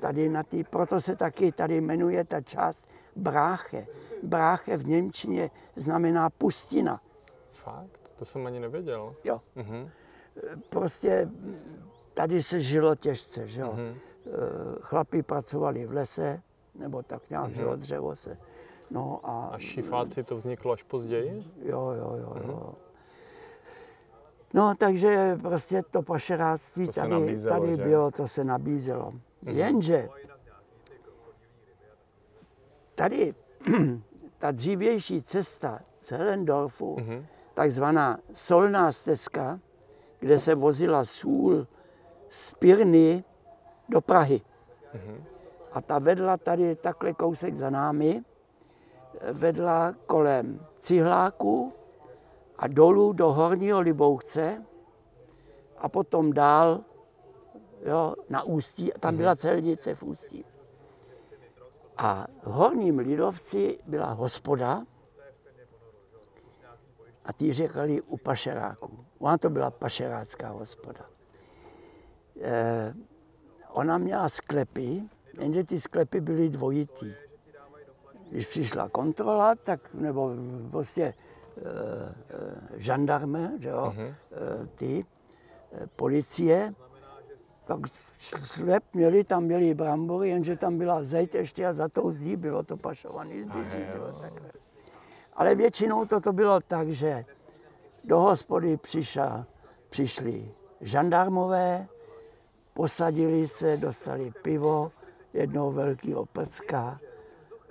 Tady na tý, proto se taky tady jmenuje ta část bráche. Bráche v Němčině znamená pustina. Fakt? To jsem ani nevěděl. Jo. Mhm, Prostě tady se žilo těžce, že jo. mhm. Eh, Chlapi pracovali v lese, nebo tak nějak, že jo, dřevo se. No a, A šifáci to vzniklo až později? Jo, jo, jo, jo. No, takže prostě to pašeráctví To tady, nabízelo, tady že? Mhm. bylo, to se nabízelo. Jenže tady ta dřívější cesta z Helendorfu, Mhm. takzvaná solná stezka, kde se vozila sůl z Pirny do Prahy. Mhm. A ta vedla tady takhle kousek za námi, vedla kolem Cihláku a dolů do Horního Libouchce a potom dál jo, na Ústí. Tam byla celnice v Ústí. A v Horním Lidovci byla hospoda a ty říkali u pašeráků. Ona to byla pašerácká hospoda. Eh, ona měla sklepy, jenže ty sklepy byly dvojitý. Když přišla kontrola, tak nebo prostě e, e, žandarme, že jo, Mhm. e, ty, e, policie, tak slep měli, tam měli brambory, jenže tam byla zeď ještě a za tou zdí bylo to pašovaný zboží. Ale většinou toto bylo tak, že do hospody přišel, přišli žandarmové, posadili se, dostali pivo, jednou velkého prcka,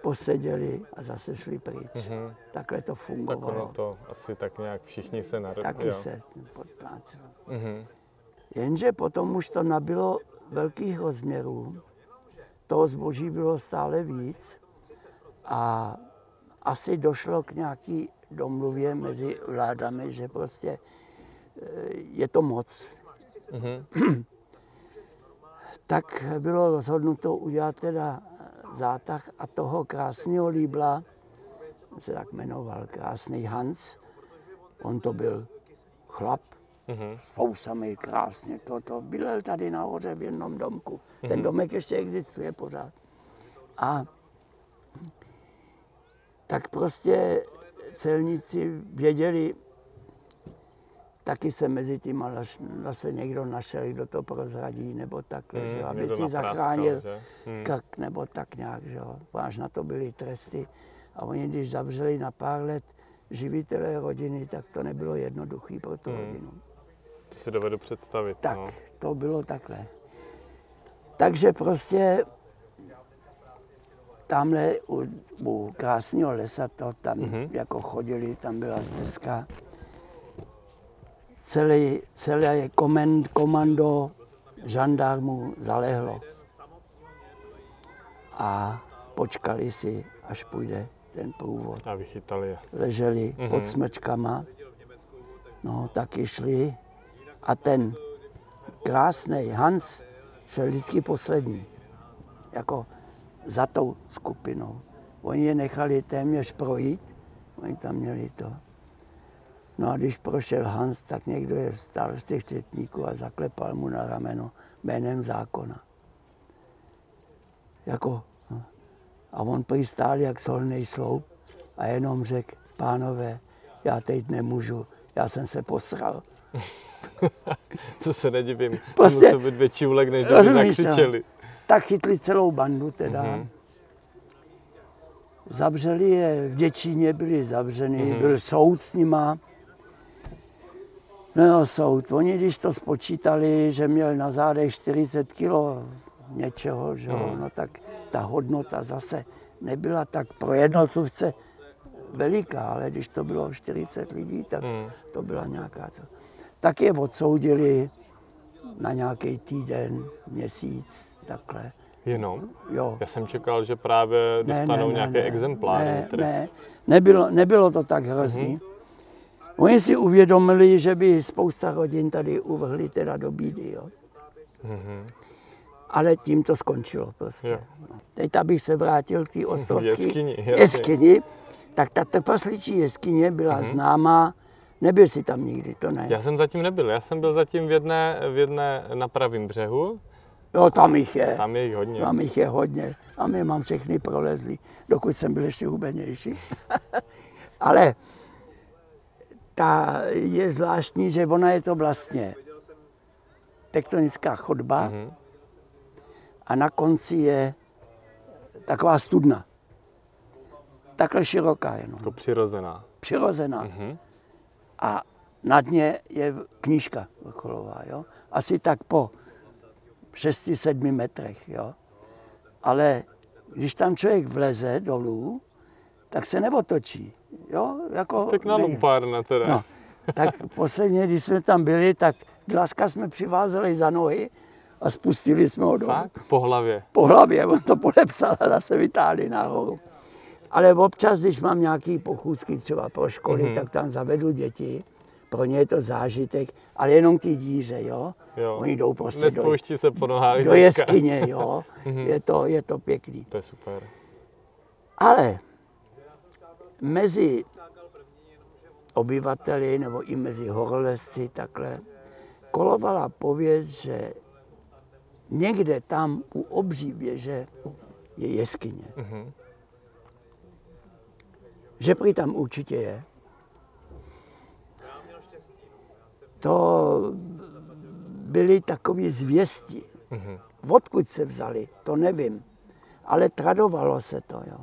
poseděli a zase šli pryč. Mhm. Takhle to Tak fungovalo. ono to asi tak nějak všichni se narodili. Taky se podplácelo. Mhm. Jenže potom už to nabilo velkých rozměrů, toho zboží bylo stále víc a asi došlo k nějaký domluvě mezi vládami, že prostě eh, je to moc. Mhm. Tak bylo rozhodnuto udělat teda zátah a toho krásného líbla, se tak jmenoval, krásný Hans, on to byl chlap, Mhm. fousamý krásně, to, to bydlel tady nahoře v jednom domku. Ten domek ještě existuje pořád. A tak prostě celníci věděli, taky se mezi tím zase někdo našel, kdo to prozradí, nebo takhle, Mhm, že, aby si zachránil že? Mhm. krk, nebo tak nějak, že jo. Až na to byly tresty. A oni, když zavřeli na pár let živitelé rodiny, tak to nebylo jednoduché pro tu Mhm. rodinu. To si dovedu představit. Tak, No. to bylo takhle. Takže prostě tamhle u, u krásného lesa, to tam mm-hmm. jako chodili, tam byla stezka. Celé, celé komend, komando žandarmů zalehlo. A počkali si, až půjde ten průvod. A vychytali je. Leželi mm-hmm. pod smečkama, no taky šli a ten krásný Hans šel vždycky poslední, jako za tou skupinou. Oni je nechali téměř projít, oni tam měli to. No a když prošel Hans, tak někdo je vstal z těch četníků a zaklepal mu na rameno jménem zákona. Jako, no. A on přistál jak solný sloup a jenom řekl, pánové, já teď nemůžu, já jsem se posral. to se nedivím. Prostě, to musel být větší úlek, než kdyby zakřičeli. Tak chytli celou bandu teda. Mm-hmm. Zavřeli je, v Děčíně byli zavřeni, mm-hmm. byl soud s nima. No jo, soud. Oni, když to spočítali, že měl na zádech 40 kilo něčeho, že mm. no tak ta hodnota zase nebyla tak pro jednotlivce veliká, ale když to bylo 40 lidí, tak mm. to byla nějaká co. Tak je odsoudili na nějaký týden, měsíc, takhle. Jenom? Jo. Já jsem čekal, že právě dostanou ne, ne, nějaké ne, exempláře. Ne, ne, nebylo, nebylo to tak hrozný. Mm-hmm. Oni si uvědomili, že by spousta rodin tady uvrhli teda do bídy. Jo. Mm-hmm. Ale tím to skončilo prostě. Jo. Teď abych se vrátil k té ostrovské jeskyni, jeskyni, tak ta trpasličí jeskyně byla mm-hmm. známá Nebyl jsi tam nikdy, to ne. Já jsem zatím nebyl, já jsem byl zatím v jedné, v jedné na pravém břehu. Jo, tam jich je. Tam je jich hodně. Tam jich je hodně. A my mám všechny prolezli, dokud jsem byl ještě hubenější. Ale ta je zvláštní, že ona je to vlastně tektonická chodba mm-hmm. a na konci je taková studna. Takhle široká jenom. To přirozená. Přirozená. Mm-hmm. A na dně je knížka vrcholová. Jo? Asi tak po 6-7 metrech. Jo? Ale když tam člověk vleze dolů, tak se neotočí. Jo? Jako Pěkná lumpárna teda. No, tak posledně, když jsme tam byli, tak dlaska jsme přivázeli za nohy a spustili jsme ho dolů. Fakt? Po hlavě? Po hlavě, on to podepsal a zase vytáhli nahoru. Ale občas, když mám nějaký pochůzky třeba pro školy, mm-hmm. tak tam zavedu děti. Pro ně je to zážitek, ale jenom ty díře, jo. jo. Oni jdou prostě do, se po nohách do jeskyně, jo. mm-hmm. je, to, je to pěkný. To je super. Ale mezi obyvateli nebo i mezi horolezci takhle kolovala pověst, že někde tam u obří věže je jeskyně. Mm-hmm. Že prý tam určitě je. To byly takové zvěsti. Mm-hmm. Odkud se vzali, to nevím. Ale tradovalo se to. Jo.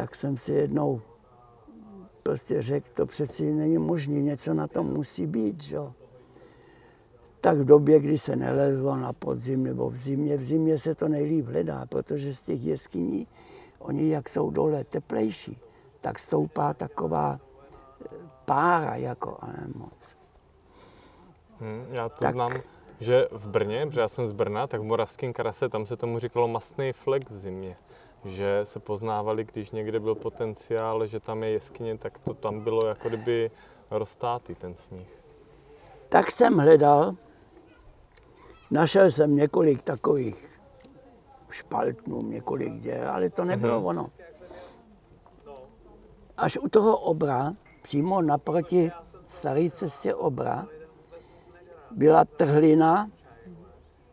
Tak jsem si jednou prostě řekl, to přeci není možné, něco na tom musí být. Že? Tak v době, kdy se nelezlo na podzim nebo v zimě, v zimě se to nejlíp hledá, protože z těch jeskyní oni jak jsou dole teplejší, tak stoupá taková eh, pára, jako, ale moc. Hmm, já to tak. znám, že v Brně, protože já jsem z Brna, tak v Moravském krase, tam se tomu říkalo mastný flek v zimě. Že se poznávali, když někde byl potenciál, že tam je jeskyně, tak to tam bylo jako kdyby roztátý ten sníh. Tak jsem hledal, našel jsem několik takových špaltnům několik děl, ale to nebylo mm-hmm. ono. Až u toho obra, přímo naproti staré cestě obra, byla trhlina,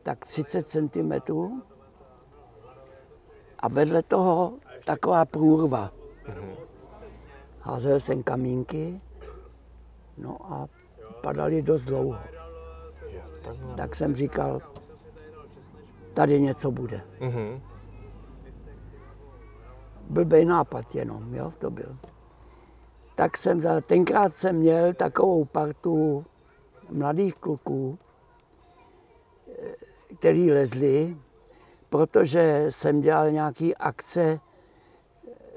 tak 30 cm, a vedle toho taková průrva. Mm-hmm. Házel jsem kamínky, no a padaly dost dlouho. Tak jsem říkal, tady něco bude. Mm-hmm. Blbej nápad jenom, jo, to byl. Tak jsem za, tenkrát jsem měl takovou partu mladých kluků, který lezli, protože jsem dělal nějaký akce.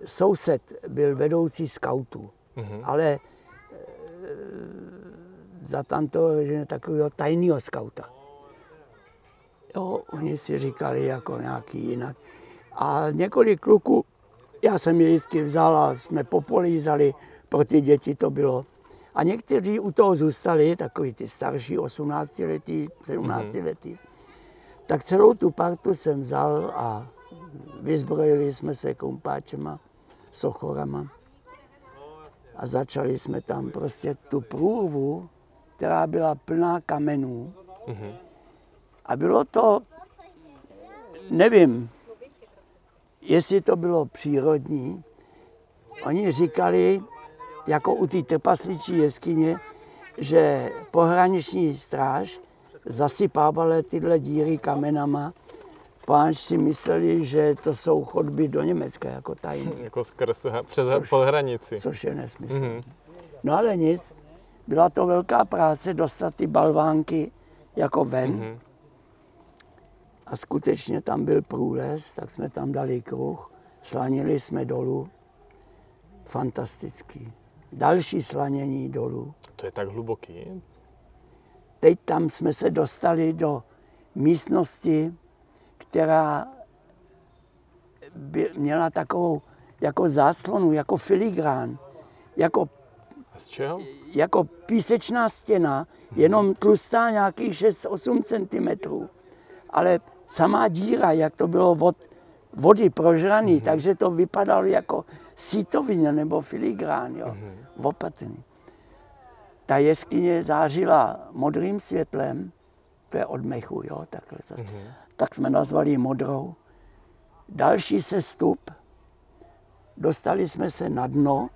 Soused byl vedoucí skautů, mm-hmm. ale e, za tamto že takového tajného skauta. Jo, oni si říkali jako nějaký jinak. A několik kluků, já jsem je vždycky vzal a jsme popolízali, pro ty děti to bylo. A někteří u toho zůstali, takový ty starší, 18 letý, 17 mm-hmm. Tak celou tu partu jsem vzal a vyzbrojili jsme se kumpáčema, sochorama. A začali jsme tam prostě tu průrvu, která byla plná kamenů. Mm-hmm. A bylo to, nevím, jestli to bylo přírodní. Oni říkali, jako u té trpasličí jeskyně, že pohraniční stráž zasypávala tyhle díry kamenama, páč si mysleli, že to jsou chodby do Německa jako tajné. Jako skrz, přes což, pohranici. Což je nesmysl. Mm-hmm. No ale nic, byla to velká práce dostat ty balvánky jako ven. Mm-hmm. A skutečně tam byl průles, tak jsme tam dali kruh, slanili jsme dolů. Fantastický. Další slanění dolů. To je tak hluboký? Teď tam jsme se dostali do místnosti, která by, měla takovou jako záclonu, jako filigrán, jako, z čeho? jako písečná stěna, jenom tlustá nějakých 6-8 cm. Ale samá díra, jak to bylo od vody prožraný, mm-hmm. takže to vypadalo jako sítovině nebo filigrán, jo, mm-hmm. opatrný. Ta jeskyně zářila modrým světlem, to je od mechu, jo, takhle. Mm-hmm. Tak jsme nazvali modrou. Další sestup, dostali jsme se na dno,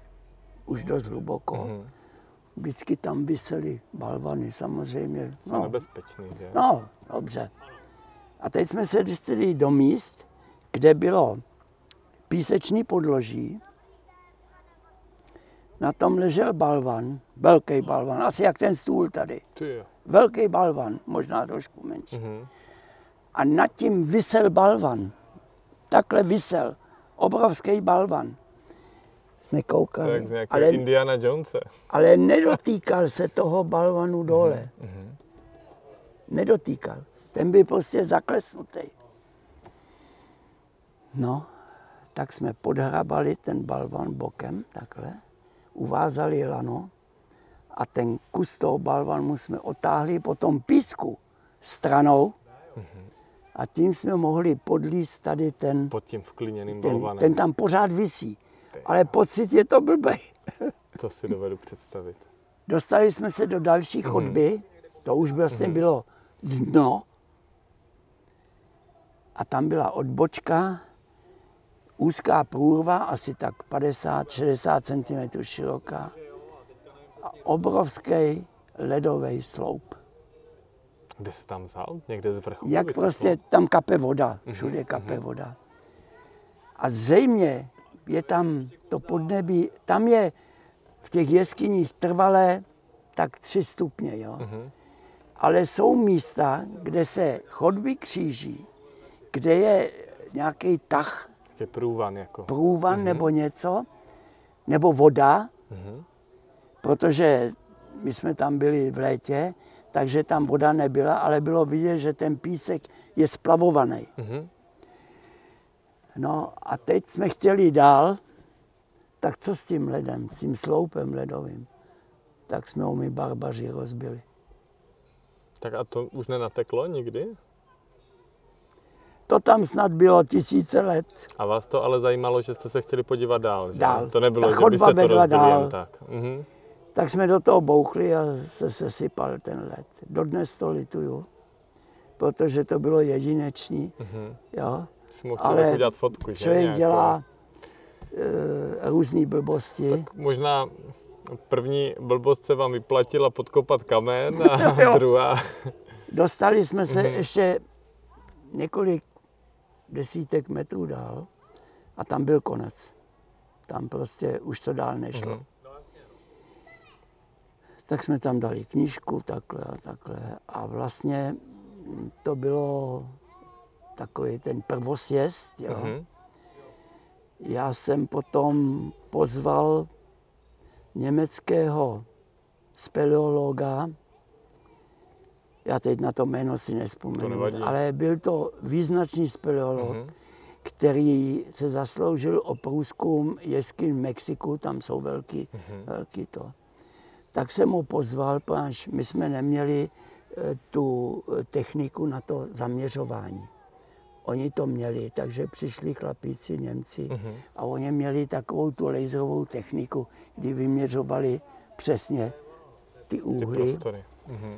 už dost hluboko. Mm-hmm. Vždycky tam vysely balvany, samozřejmě. Jsou no. nebezpečný, že? No, dobře. A teď jsme se dostali do míst, kde bylo písečný podloží, na tom ležel balvan, velký balvan, asi jak ten stůl tady. Velký balvan, možná trošku menší. Mm-hmm. A nad tím vysel balvan. Takhle vysel. Obrovský balvan. Jsme koukali. Tak ale, Indiana Jonesa. Ale nedotýkal se toho balvanu dole. Mm-hmm. Nedotýkal. Ten byl prostě zaklesnutý. No, tak jsme podhrabali ten balvan bokem, takhle, uvázali lano a ten kus toho balvanu jsme otáhli po tom písku stranou a tím jsme mohli podlíst tady ten... Pod tím vkliněným ten, balvanem. Ten tam pořád visí, ale pocit je to blbej. to si dovedu představit. Dostali jsme se do další mhm. chodby, to už vlastně mm-hmm. bylo dno, a tam byla odbočka, úzká průrva, asi tak 50-60 cm široká a obrovský ledový sloup. Kde se tam vzal? Někde z vrchu? Jak prostě tam kape voda, mhm, všude kape mm-hmm. voda. A zřejmě je tam to podnebí, tam je v těch jeskyních trvalé tak tři stupně, jo. Mm-hmm. Ale jsou místa, kde se chodby kříží, kde je nějaký tah, je průvan jako. Průvan mm-hmm. nebo něco, nebo voda, mm-hmm. protože my jsme tam byli v létě, takže tam voda nebyla, ale bylo vidět, že ten písek je splavovaný. Mm-hmm. No a teď jsme chtěli dál, tak co s tím ledem, s tím sloupem ledovým? Tak jsme ho my barbaři rozbili. Tak a to už nenateklo nikdy? To tam snad bylo tisíce let. A vás to ale zajímalo, že jste se chtěli podívat dál, že? Dál. To nebylo, Ta že byste to rozbili dál. jen tak. Mhm. Tak jsme do toho bouchli a se sesypal ten led. Dodnes to lituju, protože to bylo jedinečný. Mhm. Jo? Jsi mohl ale udělat fotku, že? Člověk Nějakou... dělá e, různé blbosti. Tak možná první blbost se vám vyplatila podkopat kamen a druhá... Dostali jsme se mm-hmm. ještě několik desítek metrů dál a tam byl konec. Tam prostě už to dál nešlo. Mm. Tak jsme tam dali knížku takhle a takhle a vlastně to bylo takový ten prvosjezd. Jo. Mm-hmm. Já jsem potom pozval německého speleologa, já teď na to jméno si nespomenu, ale byl to význačný speleolog, mm-hmm. který se zasloužil o průzkum jeskyň v Mexiku, tam jsou velký, mm-hmm. velký to. Tak jsem ho pozval, protože my jsme neměli eh, tu eh, techniku na to zaměřování. Oni to měli, takže přišli chlapíci Němci mm-hmm. a oni měli takovou tu laserovou techniku, kdy vyměřovali přesně ty úhly. Ty mm-hmm.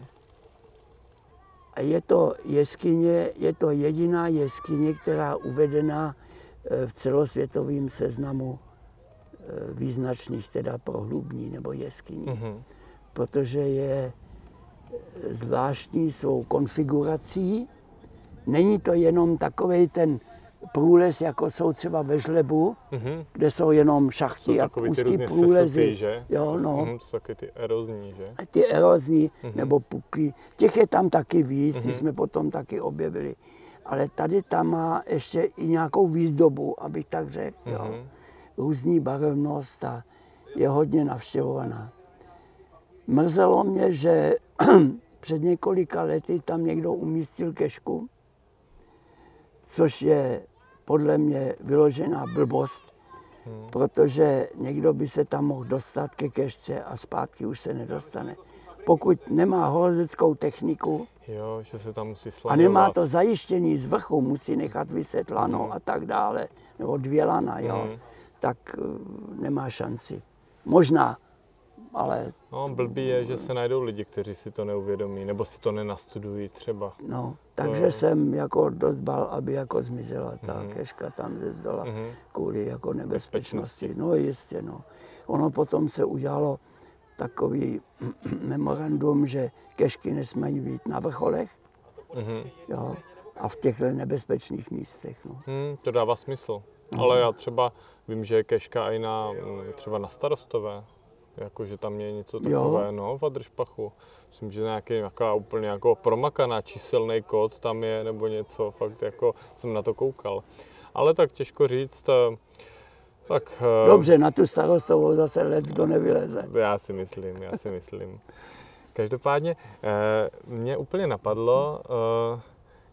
Je to jeskyně, je to jediná jeskyně, která uvedena eh, v celosvětovém seznamu eh, význačných teda prohlubní nebo jeskyní. Mm-hmm. Protože je eh, zvláštní svou konfigurací. Není to jenom takový ten průles, jako jsou třeba ve Žlebu, mm-hmm. kde jsou jenom šachty a úzký průlezy. Sesupy, že? Jo, no. Mm, to jsou taky ty erozní, že? A ty erozní mm-hmm. nebo puklí. Těch je tam taky víc, mm-hmm. jsme potom taky objevili. Ale tady tam má ještě i nějakou výzdobu, abych tak řekl. Mm-hmm. Jo. Mhm. Různý barevnost a je hodně navštěvovaná. Mrzelo mě, že před několika lety tam někdo umístil kešku, což je podle mě vyložená blbost, hmm. protože někdo by se tam mohl dostat ke kešce a zpátky už se nedostane. Pokud nemá horezeckou techniku jo, že se tam musí a nemá to zajištění z vrchu, musí nechat vyset lano hmm. a tak dále, nebo dvě lana, jo, hmm. tak uh, nemá šanci. Možná ale... No, blbý je, že se najdou lidi, kteří si to neuvědomí, nebo si to nenastudují třeba. No, takže to... jsem jako dost bal, aby jako zmizela ta mm-hmm. keška tam ze zdola mm-hmm. kvůli jako nebezpečnosti. No jistě, no. Ono potom se udělalo takový memorandum, že kešky nesmají být na vrcholech, mm-hmm. jo, a v těchto nebezpečných místech. No. Hmm, to dává smysl. No. Ale já třeba vím, že je keška i na, mm, třeba na starostové, jako, že tam je něco takové, jo. no, v Adršpachu. Myslím, že nějaký nějaká úplně jako promakaná číselný kód tam je, nebo něco, fakt jako jsem na to koukal. Ale tak těžko říct, eh, tak... Eh, Dobře, na tu starostovou zase let to nevyleze. Já si myslím, já si myslím. Každopádně eh, mě úplně napadlo,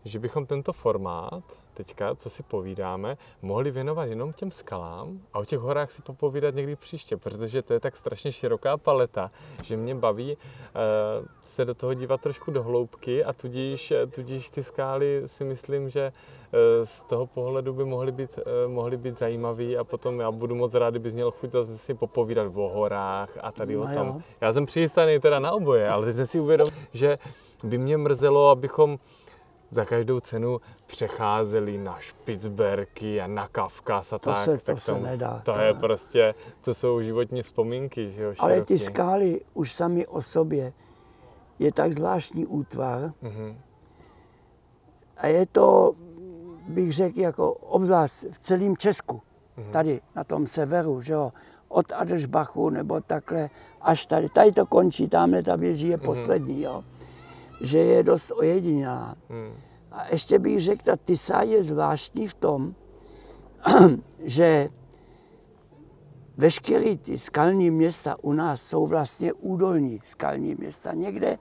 že bychom tento formát teďka, co si povídáme, mohli věnovat jenom těm skalám a o těch horách si popovídat někdy příště, protože to je tak strašně široká paleta, že mě baví uh, se do toho dívat trošku do hloubky a tudíž, tudíž ty skály si myslím, že uh, z toho pohledu by mohly být, uh, mohly být zajímavý a potom já budu moc rád, kdybys měl chuť zase si popovídat o horách a tady no o tom. Jo. Já jsem přichystaný teda na oboje, ale teď jsem si uvědomil, že by mě mrzelo, abychom za každou cenu přecházeli na Špicberky a na Kavkaz a to tak. Se, to tak se nedá. To, to je prostě, to jsou životní vzpomínky, že jo. Ale ty skály už sami o sobě je tak zvláštní útvar mm-hmm. a je to, bych řekl, jako obzvlášť v celém Česku, mm-hmm. tady na tom severu, že jo, od Adržbachu nebo takhle až tady. Tady to končí, tamhle ta věží je mm-hmm. poslední, jo že je dost ojedinělá. Hmm. A ještě bych řekl, ta Tisa je zvláštní v tom, že veškeré ty skalní města u nás jsou vlastně údolní skalní města. Někde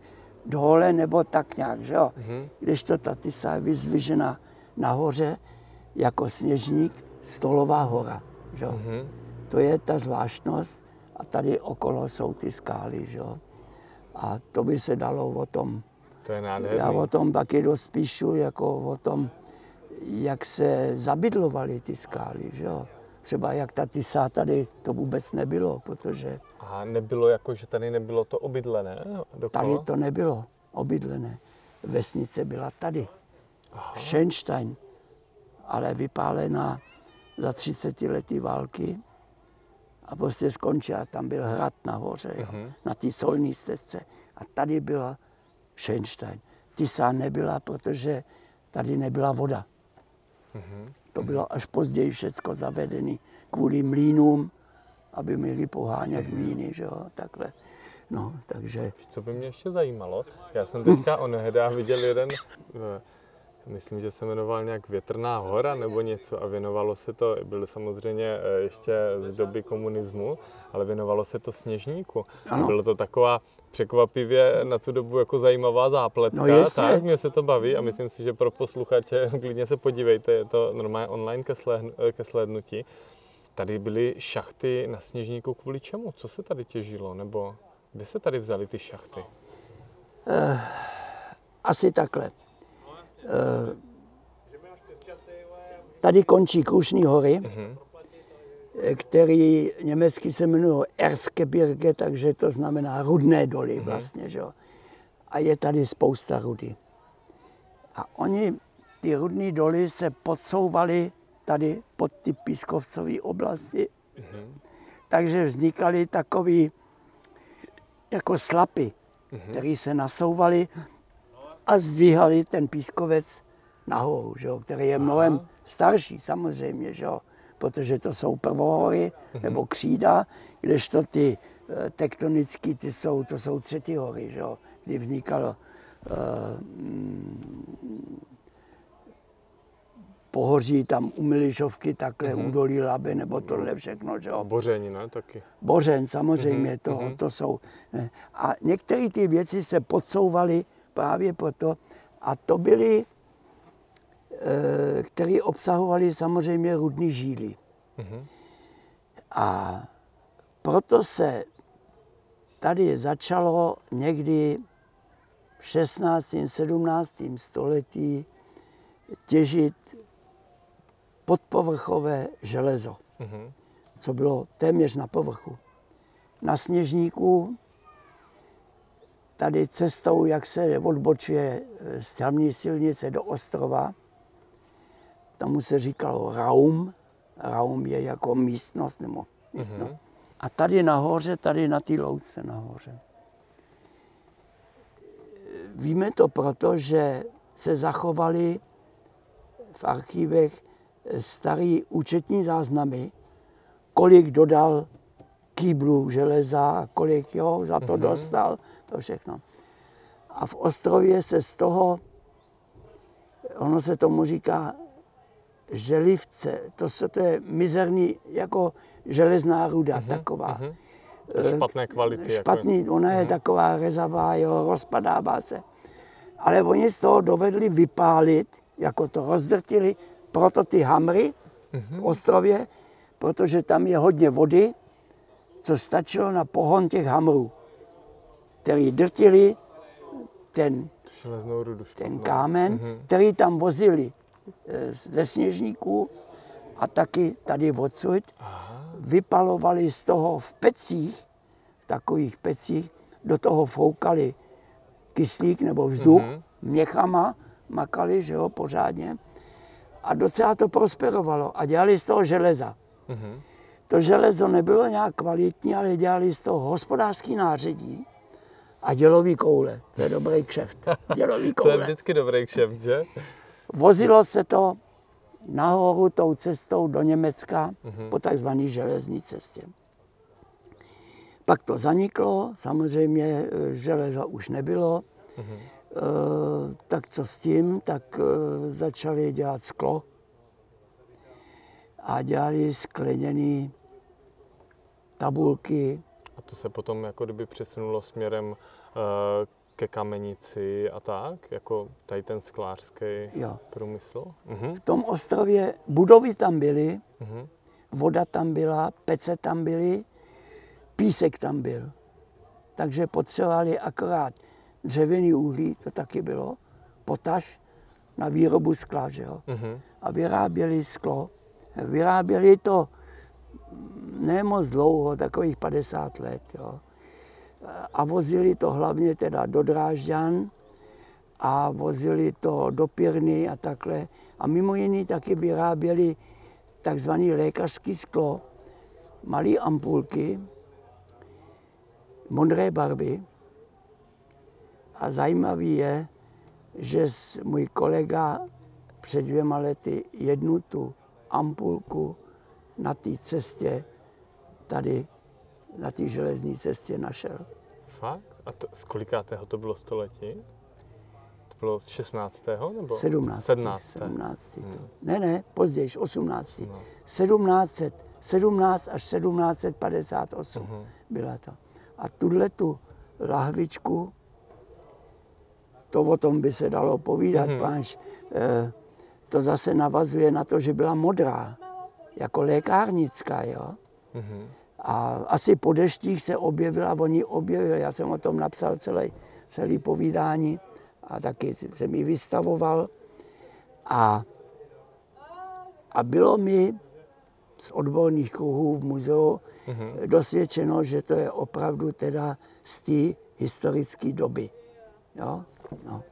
dole nebo tak nějak, že jo. Mm-hmm. Kdežto ta Tisa je vyzvižena nahoře jako sněžník Stolová hora, že jo. Mm-hmm. To je ta zvláštnost a tady okolo jsou ty skály, že jo. A to by se dalo o tom to je nádherný. Já o tom taky dost píšu, jako o tom, jak se zabydlovaly ty skály, že jo. Třeba jak ta Tisa tady to vůbec nebylo, protože... A nebylo jako, že tady nebylo to obydlené dokola? Tady to nebylo obydlené. Vesnice byla tady. Aha. Schenstein, ale vypálená za 30 lety války a prostě skončila. Tam byl hrad nahoře, jo, uh-huh. na té solní stezce. A tady byla Schönstein. Tisa nebyla, protože tady nebyla voda. Mm-hmm. To bylo až později všecko zavedené kvůli mlínům, aby měli pohánět mm-hmm. mlíny, že jo, takhle. No, takže... Co by mě ještě zajímalo, já jsem teďka onehda viděl jeden, myslím, že se jmenoval nějak Větrná hora nebo něco a věnovalo se to, byly samozřejmě eh, ještě z doby komunismu, ale věnovalo se to sněžníku. Ano. Bylo to taková překvapivě na tu dobu jako zajímavá zápletka, no tak mě se to baví a myslím si, že pro posluchače klidně se podívejte, je to normálně online ke, slehn, ke slednutí. Tady byly šachty na sněžníku kvůli čemu? Co se tady těžilo? Nebo kde se tady vzali ty šachty? Uh, asi takhle. Tady končí Krušní hory, uh-huh. který německy se jmenuje Erzgebirge, takže to znamená rudné doly uh-huh. vlastně. Že? A je tady spousta rudy. A oni, ty rudné doly se podsouvaly tady pod ty pískovcové oblasti. Mm-hmm. Takže vznikaly takové jako slapy, mm-hmm. které se nasouvaly a zdvíhali ten pískovec nahoru, že jo, který je mnohem Aha. starší samozřejmě, že jo, protože to jsou prvohory mm-hmm. nebo křída, kdežto ty eh, tektonické, ty jsou, to jsou třetí hory, že jo, kdy vznikalo uh, pohoří tam u Milišovky, takhle mm-hmm. údolí Laby, nebo tohle všechno. Že jo. Boření, ne? Taky. Bořen, samozřejmě, mm-hmm. to, mm-hmm. to jsou. A některé ty věci se podsouvaly právě proto, a to byly, e, které obsahovaly samozřejmě rudný žíly. Mm-hmm. A proto se tady začalo někdy v 16. 17. století těžit podpovrchové železo, mm-hmm. co bylo téměř na povrchu. Na sněžníku tady cestou, jak se odbočuje z hlavní silnice do ostrova, tomu se říkalo Raum. Raum je jako místnost nebo místnost. Mm-hmm. A tady nahoře, tady na té louce nahoře. Víme to proto, že se zachovali v archívech starý účetní záznamy, kolik dodal kýblů železa, kolik jo, za to mm-hmm. dostal, to všechno. A v Ostrově se z toho, ono se tomu říká želivce, to, se, to je mizerný, jako železná ruda mm-hmm. taková. Mm-hmm. Špatné kvality. Špatný, jako... ona je mm-hmm. taková rezavá, jo, rozpadává se. Ale oni z toho dovedli vypálit, jako to rozdrtili, proto ty hamry mm-hmm. v ostrově, protože tam je hodně vody, co stačilo na pohon těch hamrů, který drtili ten, rudu, ten kámen, mm-hmm. který tam vozili e, ze sněžníků a taky tady odsud. Vypalovali z toho v pecích, v takových pecích, do toho foukali kyslík nebo vzduch, mm-hmm. měchama makali, že jo, pořádně a docela to prosperovalo a dělali z toho železa. Mm-hmm. To železo nebylo nějak kvalitní, ale dělali z toho hospodářský nářadí a dělový koule. To je dobrý kšeft. Dělový koule. to je vždycky dobrý kšeft, že? Vozilo se to nahoru tou cestou do Německa mm-hmm. po takzvané železní cestě. Pak to zaniklo, samozřejmě e, železa už nebylo. Mm-hmm. Eh, tak co s tím, tak eh, začali dělat sklo a dělali skleněné tabulky. A to se potom jako kdyby přesunulo směrem eh, ke kamenici a tak, jako tady ten sklářský jo. průmysl? Mhm. V tom ostrově budovy tam byly, mhm. voda tam byla, pece tam byly, písek tam byl. Takže potřebovali akorát dřevěný uhlí, to taky bylo, potaž na výrobu skla, že jo. Mm-hmm. A vyráběli sklo. Vyráběli to ne moc dlouho, takových 50 let, jo. A vozili to hlavně teda do Drážďan a vozili to do Pirny a takhle. A mimo jiný taky vyráběli takzvaný lékařský sklo, malé ampulky, modré barvy, a zajímavý je, že můj kolega před dvěma lety jednu tu ampulku na té cestě tady, na té železní cestě našel. Fakt? A to, z kolikátého to bylo století? bylo z 16. nebo? 17. 17. 17. Hmm. To. Ne, ne, později, 18. No. 1700, 17 až 1758 Mhm. byla to. A tuhle tu lahvičku, to o tom by se dalo povídat, mm-hmm. páš, eh, to zase navazuje na to, že byla modrá, jako lékárnická, jo. Mhm. A asi po deštích se objevila, oni objevili, já jsem o tom napsal celý, celý povídání a taky jsem ji vystavoval. A, a bylo mi z odborných kruhů v muzeu Mhm. dosvědčeno, že to je opravdu teda z té historické doby. Jo? No.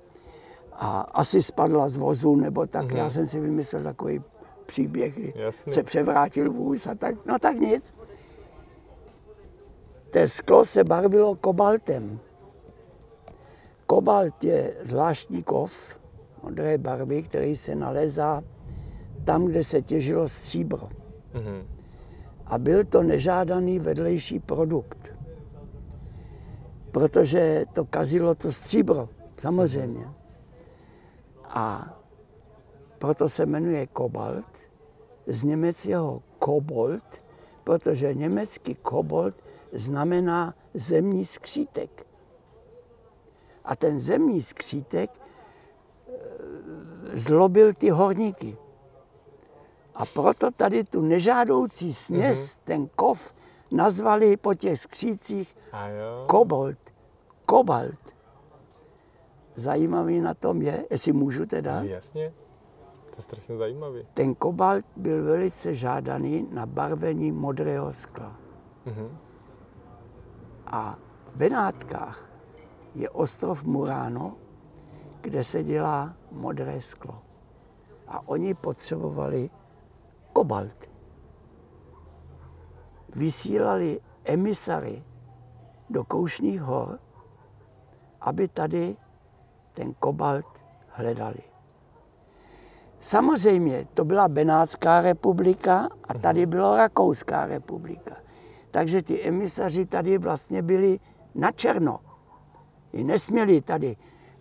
A asi spadla z vozu, nebo tak. Mhm. Já jsem si vymyslel takový příběh, kdy Jasný. se převrátil vůz a tak. No tak nic. To sklo se barvilo kobaltem. Kobalt je zvláštní kov modré barvy, který se nalézá tam, kde se těžilo stříbro. Mhm. A byl to nežádaný vedlejší produkt. Protože to kazilo to stříbro, samozřejmě. A proto se jmenuje kobalt, z německého kobold, protože německý kobold znamená zemní skřítek. A ten zemní skřítek eh, zlobil ty horníky. A proto tady tu nežádoucí směs, mm-hmm. ten kov, nazvali po těch skřících kobold, kobalt. Zajímavý na tom je, jestli můžu teda, jasně. Je strašně zajímavý. ten kobalt byl velice žádaný na barvení modrého skla. Mhm. A v Benátkách je ostrov Murano, kde se dělá modré sklo. A oni potřebovali kobalt. Vysílali emisary do Koušních hor, aby tady ten kobalt hledali. Samozřejmě to byla Benátská republika a tady byla Rakouská republika. Takže ty emisaři tady vlastně byli na černo. I nesměli tady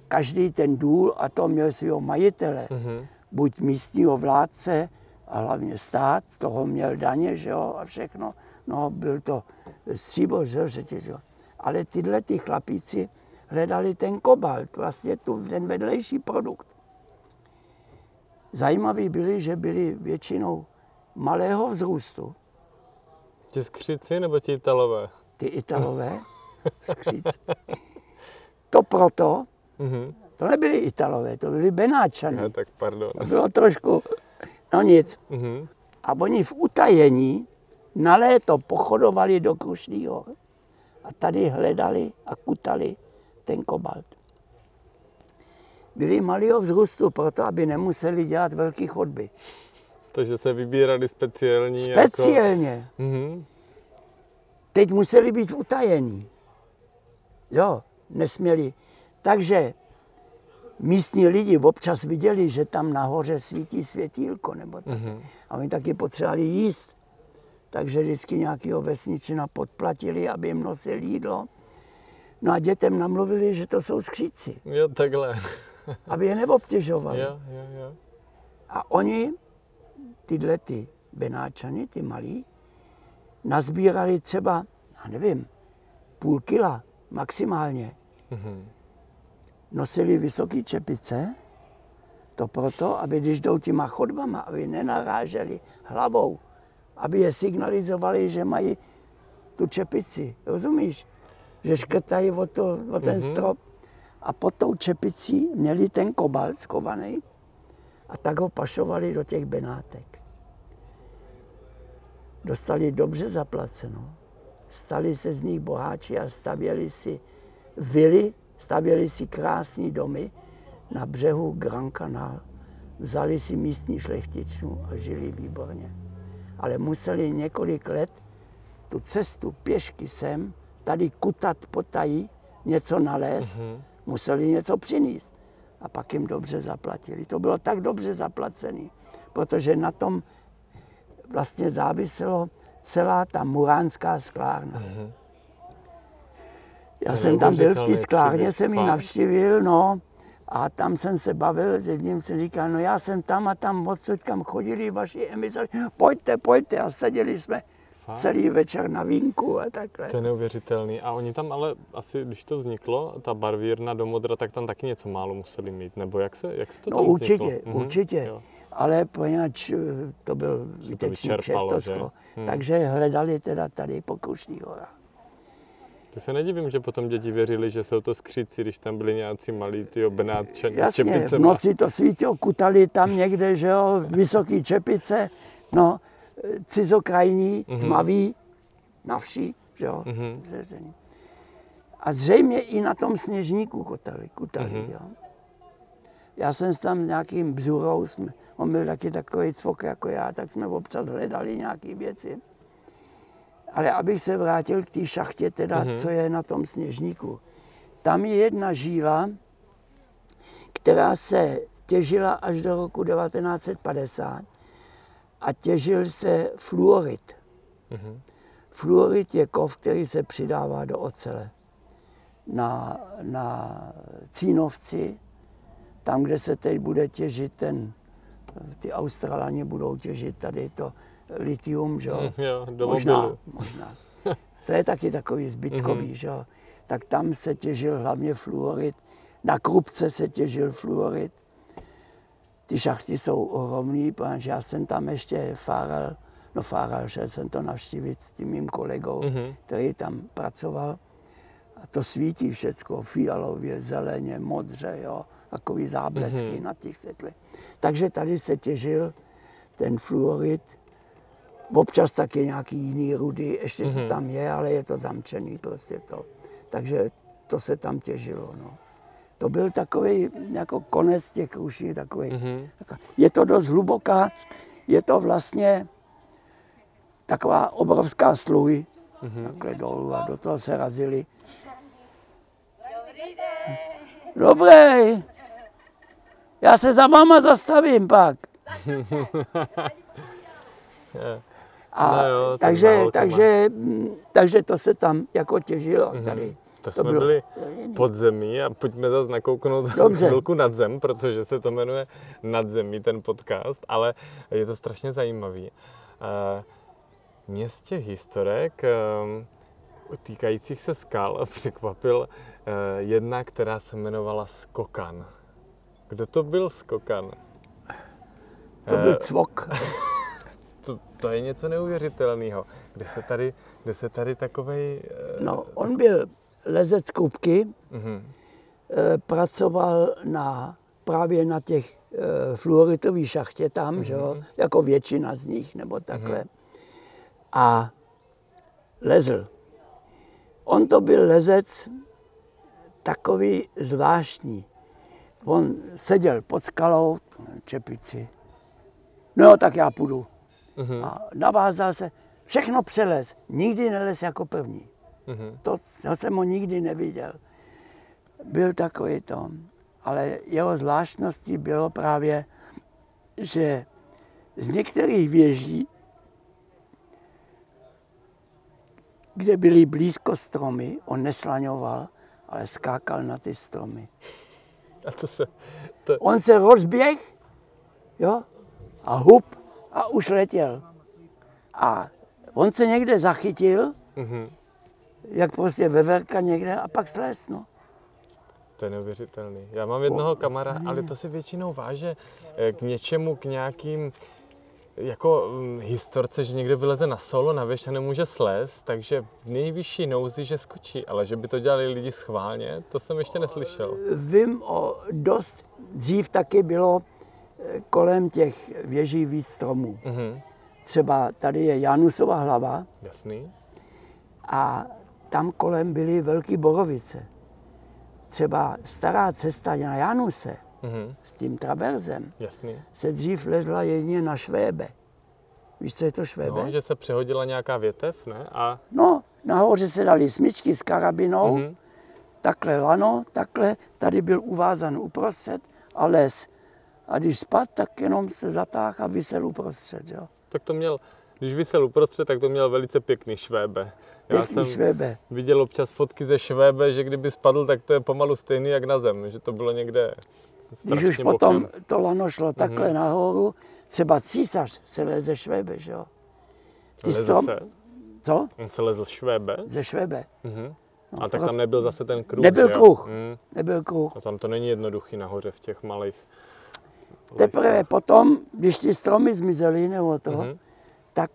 každý ten důl a to měl svého majitele. Mhm. Buď místního vládce a hlavně stát, z toho měl daně, že jo, a všechno. No, byl to stříbro, že jo, řetěz, jo. Ale tyhle ty chlapíci hledali ten kobalt, vlastně tu, ten vedlejší produkt. Zajímaví byli, že byli většinou malého vzrůstu, Ti skřici nebo ti Italové? ty Italové, skříc. To proto, Mhm. to nebyli Italové, to byli Benáčané. Ja, tak pardon. To bylo trošku, no nic. Mhm. A oni v utajení na léto pochodovali do Krušných hor a tady hledali a kutali ten kobalt. Byli malého vzrůstu proto, aby nemuseli dělat velké chodby. Takže se vybírali speciální Speciálně. Jako... Mhm. Teď museli být utajení. Jo, nesměli. Takže místní lidi občas viděli, že tam nahoře svítí světýlko nebo tak. Mhm. A oni taky potřebovali jíst. Takže vždycky nějakého vesničina podplatili, aby jim nosil jídlo. No a dětem namluvili, že to jsou skříci, Jo, takhle. aby je neobtěžovali. Jo, jo, jo. A oni, tyhle ty Benáčany, ty malí, nazbírali třeba, já nevím, půl kila maximálně. Mhm. Nosili vysoké čepice, to proto, aby když jdou těma chodbama, aby nenaráželi hlavou, aby je signalizovali, že mají tu čepici. Rozumíš? Že škrtají o, to, o ten Mhm. strop. A pod tou čepicí měli ten kobalt skovaný a tak ho pašovali do těch benátek. Dostali dobře zaplaceno. Stali se z nich boháči a stavěli si vily, stavěli si krásné domy na břehu Grand Canal. Vzali si místní šlechtičnu a žili výborně. Ale museli několik let tu cestu pěšky sem, tady kutat potají, něco nalézt, Mhm. Museli něco přinést. A pak jim dobře zaplatili. To bylo tak dobře zaplacené, protože na tom vlastně záviselo celá ta muránská sklárna. Mhm. Já To jsem tam byl v té sklárně, jsem ji navštívil, no, A tam jsem se bavil s jedním, jsem říkal, no já jsem tam a tam odsud, kam chodili vaši emisoři, pojďte, pojďte. A seděli jsme celý večer na vínku a takhle. To je neuvěřitelný. A oni tam ale asi, když to vzniklo, ta barvírna do modra, tak tam taky něco málo museli mít. Nebo jak se, jak se to No tam určitě, vzniklo? Mhm, určitě. jo. Ale poněvadž eh, to byl výtečný vyčerpalo, kšeftovsko, že? Hm. takže hledali teda tady po Krušných horách. To se nedivím, že potom děti věřili, že jsou to skříci, když tam byli nějací malí ty Benátčani s Jasně, v čepicema. noci to svítilo, kutali tam někde, že jo, vysoký čepice, no, cizokrajní, Mhm. tmavý, na vší, že jo, Mhm. zřezený. A zřejmě i na tom sněžníku kutali, kutali Mhm. jo. Já jsem s tam s nějakým bzurou, jsme, on byl taky takový cvok jako já, tak jsme občas hledali nějaké věci. Ale abych se vrátil k té šachtě, teda, Mhm. co je na tom sněžníku. Tam je jedna žíla, která se těžila až do roku 1950 a těžil se fluorid. Mhm. Fluorid je kov, který se přidává do ocele. Na, na Cínovci, tam, kde se teď bude těžit ten, ty Australani budou těžit tady to litium, že jo? Hm, Jo, do možná, mobilu. možná. To je taky takový zbytkový, Mhm. že jo? Tak tam se těžil hlavně fluorid. Na Krupce se těžil fluorid. Ty šachty jsou ohromný, protože já jsem tam ještě fáral, no fáral, šel jsem to navštívit s tím mým kolegou, Mhm. který tam pracoval. A to svítí všecko, fialově, zeleně, modře, jo, takový záblesky Mhm. na těch světlech. Takže tady se těžil ten fluorid, občas taky nějaký jiný rudy, ještě to Mhm. tam je, ale je to zamčený prostě to. Takže to se tam těžilo, no. To byl takový jako konec těch kruší, takový. Mhm. Je to dost hluboká, je to vlastně taková obrovská sluj, Mhm. takhle dolů a do toho se razili. Dobrý, já se za váma zastavím pak. A No jo, tak takže, takže, takže to se tam jako těžilo tady. To To jsme bylo- byli pod zemí a pojďme zase nakouknout Dobře. chvilku nad zem, protože se to jmenuje Nad zemí, ten podcast, ale je to strašně zajímavý. Eh, Mě z těch historek eh, týkajících se skal překvapil eh, jedna, která se jmenovala Skokan. Kdo to byl Skokan? To byl cvok. to, to je něco neuvěřitelného. Kde se tady, kde se tady takovej... No, on byl lezec kupky, mhm, eh, pracoval na, právě na těch eh, fluoritových šachtě tam, že jo, jako většina z nich, nebo takhle. A lezl. On to byl lezec takový zvláštní. On seděl pod skalou, čepici. No jo, tak já půjdu. mhm, A navázal se, všechno přelez, nikdy nelez jako první. Mhm. To, to jsem ho nikdy neviděl. Byl takový to. Ale jeho zvláštností bylo právě, že z některých věží, kde byly blízko stromy, on neslaňoval, ale skákal na ty stromy. A to se... To, On se rozběh, jo, a hup, a už letěl. A on se někde zachytil, mhm. Jak prostě veverka někde, a pak slez, no. To je neuvěřitelný. Já mám jednoho kamaráda, ale to se většinou váže eh, k něčemu, k nějakým jako hm, historce, že někde vyleze na solo, na věž a nemůže slézt, takže v nejvyšší nouzi, že skočí, ale že by to dělali lidi schválně, to jsem ještě neslyšel. Vím o dost, dřív taky bylo eh, kolem těch věží víc stromů. Mhm, Třeba tady je Janusova hlava jasný. a tam kolem byly velké borovice. Třeba stará cesta na Januse Mhm, s tím traverzem jasný. se dřív lezla jedině na švébe. Víš, co je to švébe? No, že se přehodila nějaká větev, ne? A No, nahoře se dali smyčky s karabinou, mhm, takhle lano, takhle, tady byl uvázan uprostřed a les. A když spad, tak jenom se zatáhl a vysel uprostřed. Jo. tak to měl Když vysel uprostřed, tak to měl velice pěkný švébe. Já Pěkný jsem švébe. viděl občas fotky ze švébe, že kdyby spadl, tak to je pomalu stejný jak na zem, že to bylo někde Když už strašně potom to lano šlo takhle Mhm. nahoru, třeba císař se leze švébe, že jo? Ty Lezl strom... se? Co? On se lezl švébe? Ze švébe. Mhm. No, A tak tam nebyl zase ten kruh, Nebyl že kruh. Mm. Nebyl kruh. A tam to není jednoduchý nahoře v těch malých Teprve lesích. potom, když ty stromy zmizely nebo to, Mhm. Tak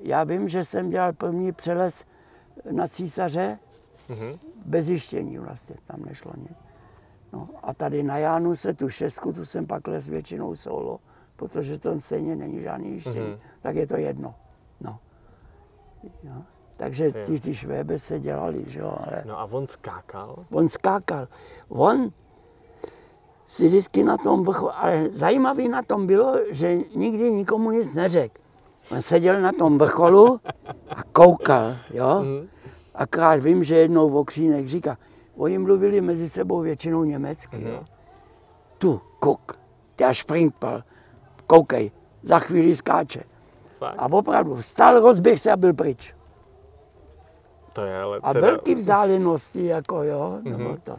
já vím, že jsem dělal první přeles na císaře Mhm. bez zjištění vlastně, tam nešlo nic. No, a tady na Jánu se tu šestku, tu jsem pak les většinou solo, protože to stejně není žádný jištění, Mhm. tak je to jedno. No. Jo. Takže Ty. ty, švébe se dělali, že jo, ale No a on skákal? on skákal. On si vždycky na tom vrcholu, ale zajímavý na tom bylo, že nikdy nikomu nic neřekl. On seděl na tom vrcholu a koukal, jo. Mhm. Akorát vím, že jednou Vokřínek říká, oni mluvili mezi sebou většinou německy, jo. Tu, kuk, der Springball, koukej, za chvíli skáče. Fakt? A opravdu vstal, rozběh se a byl pryč. To je ale A teda... velký vzdálenosti, jako jo, nebo to.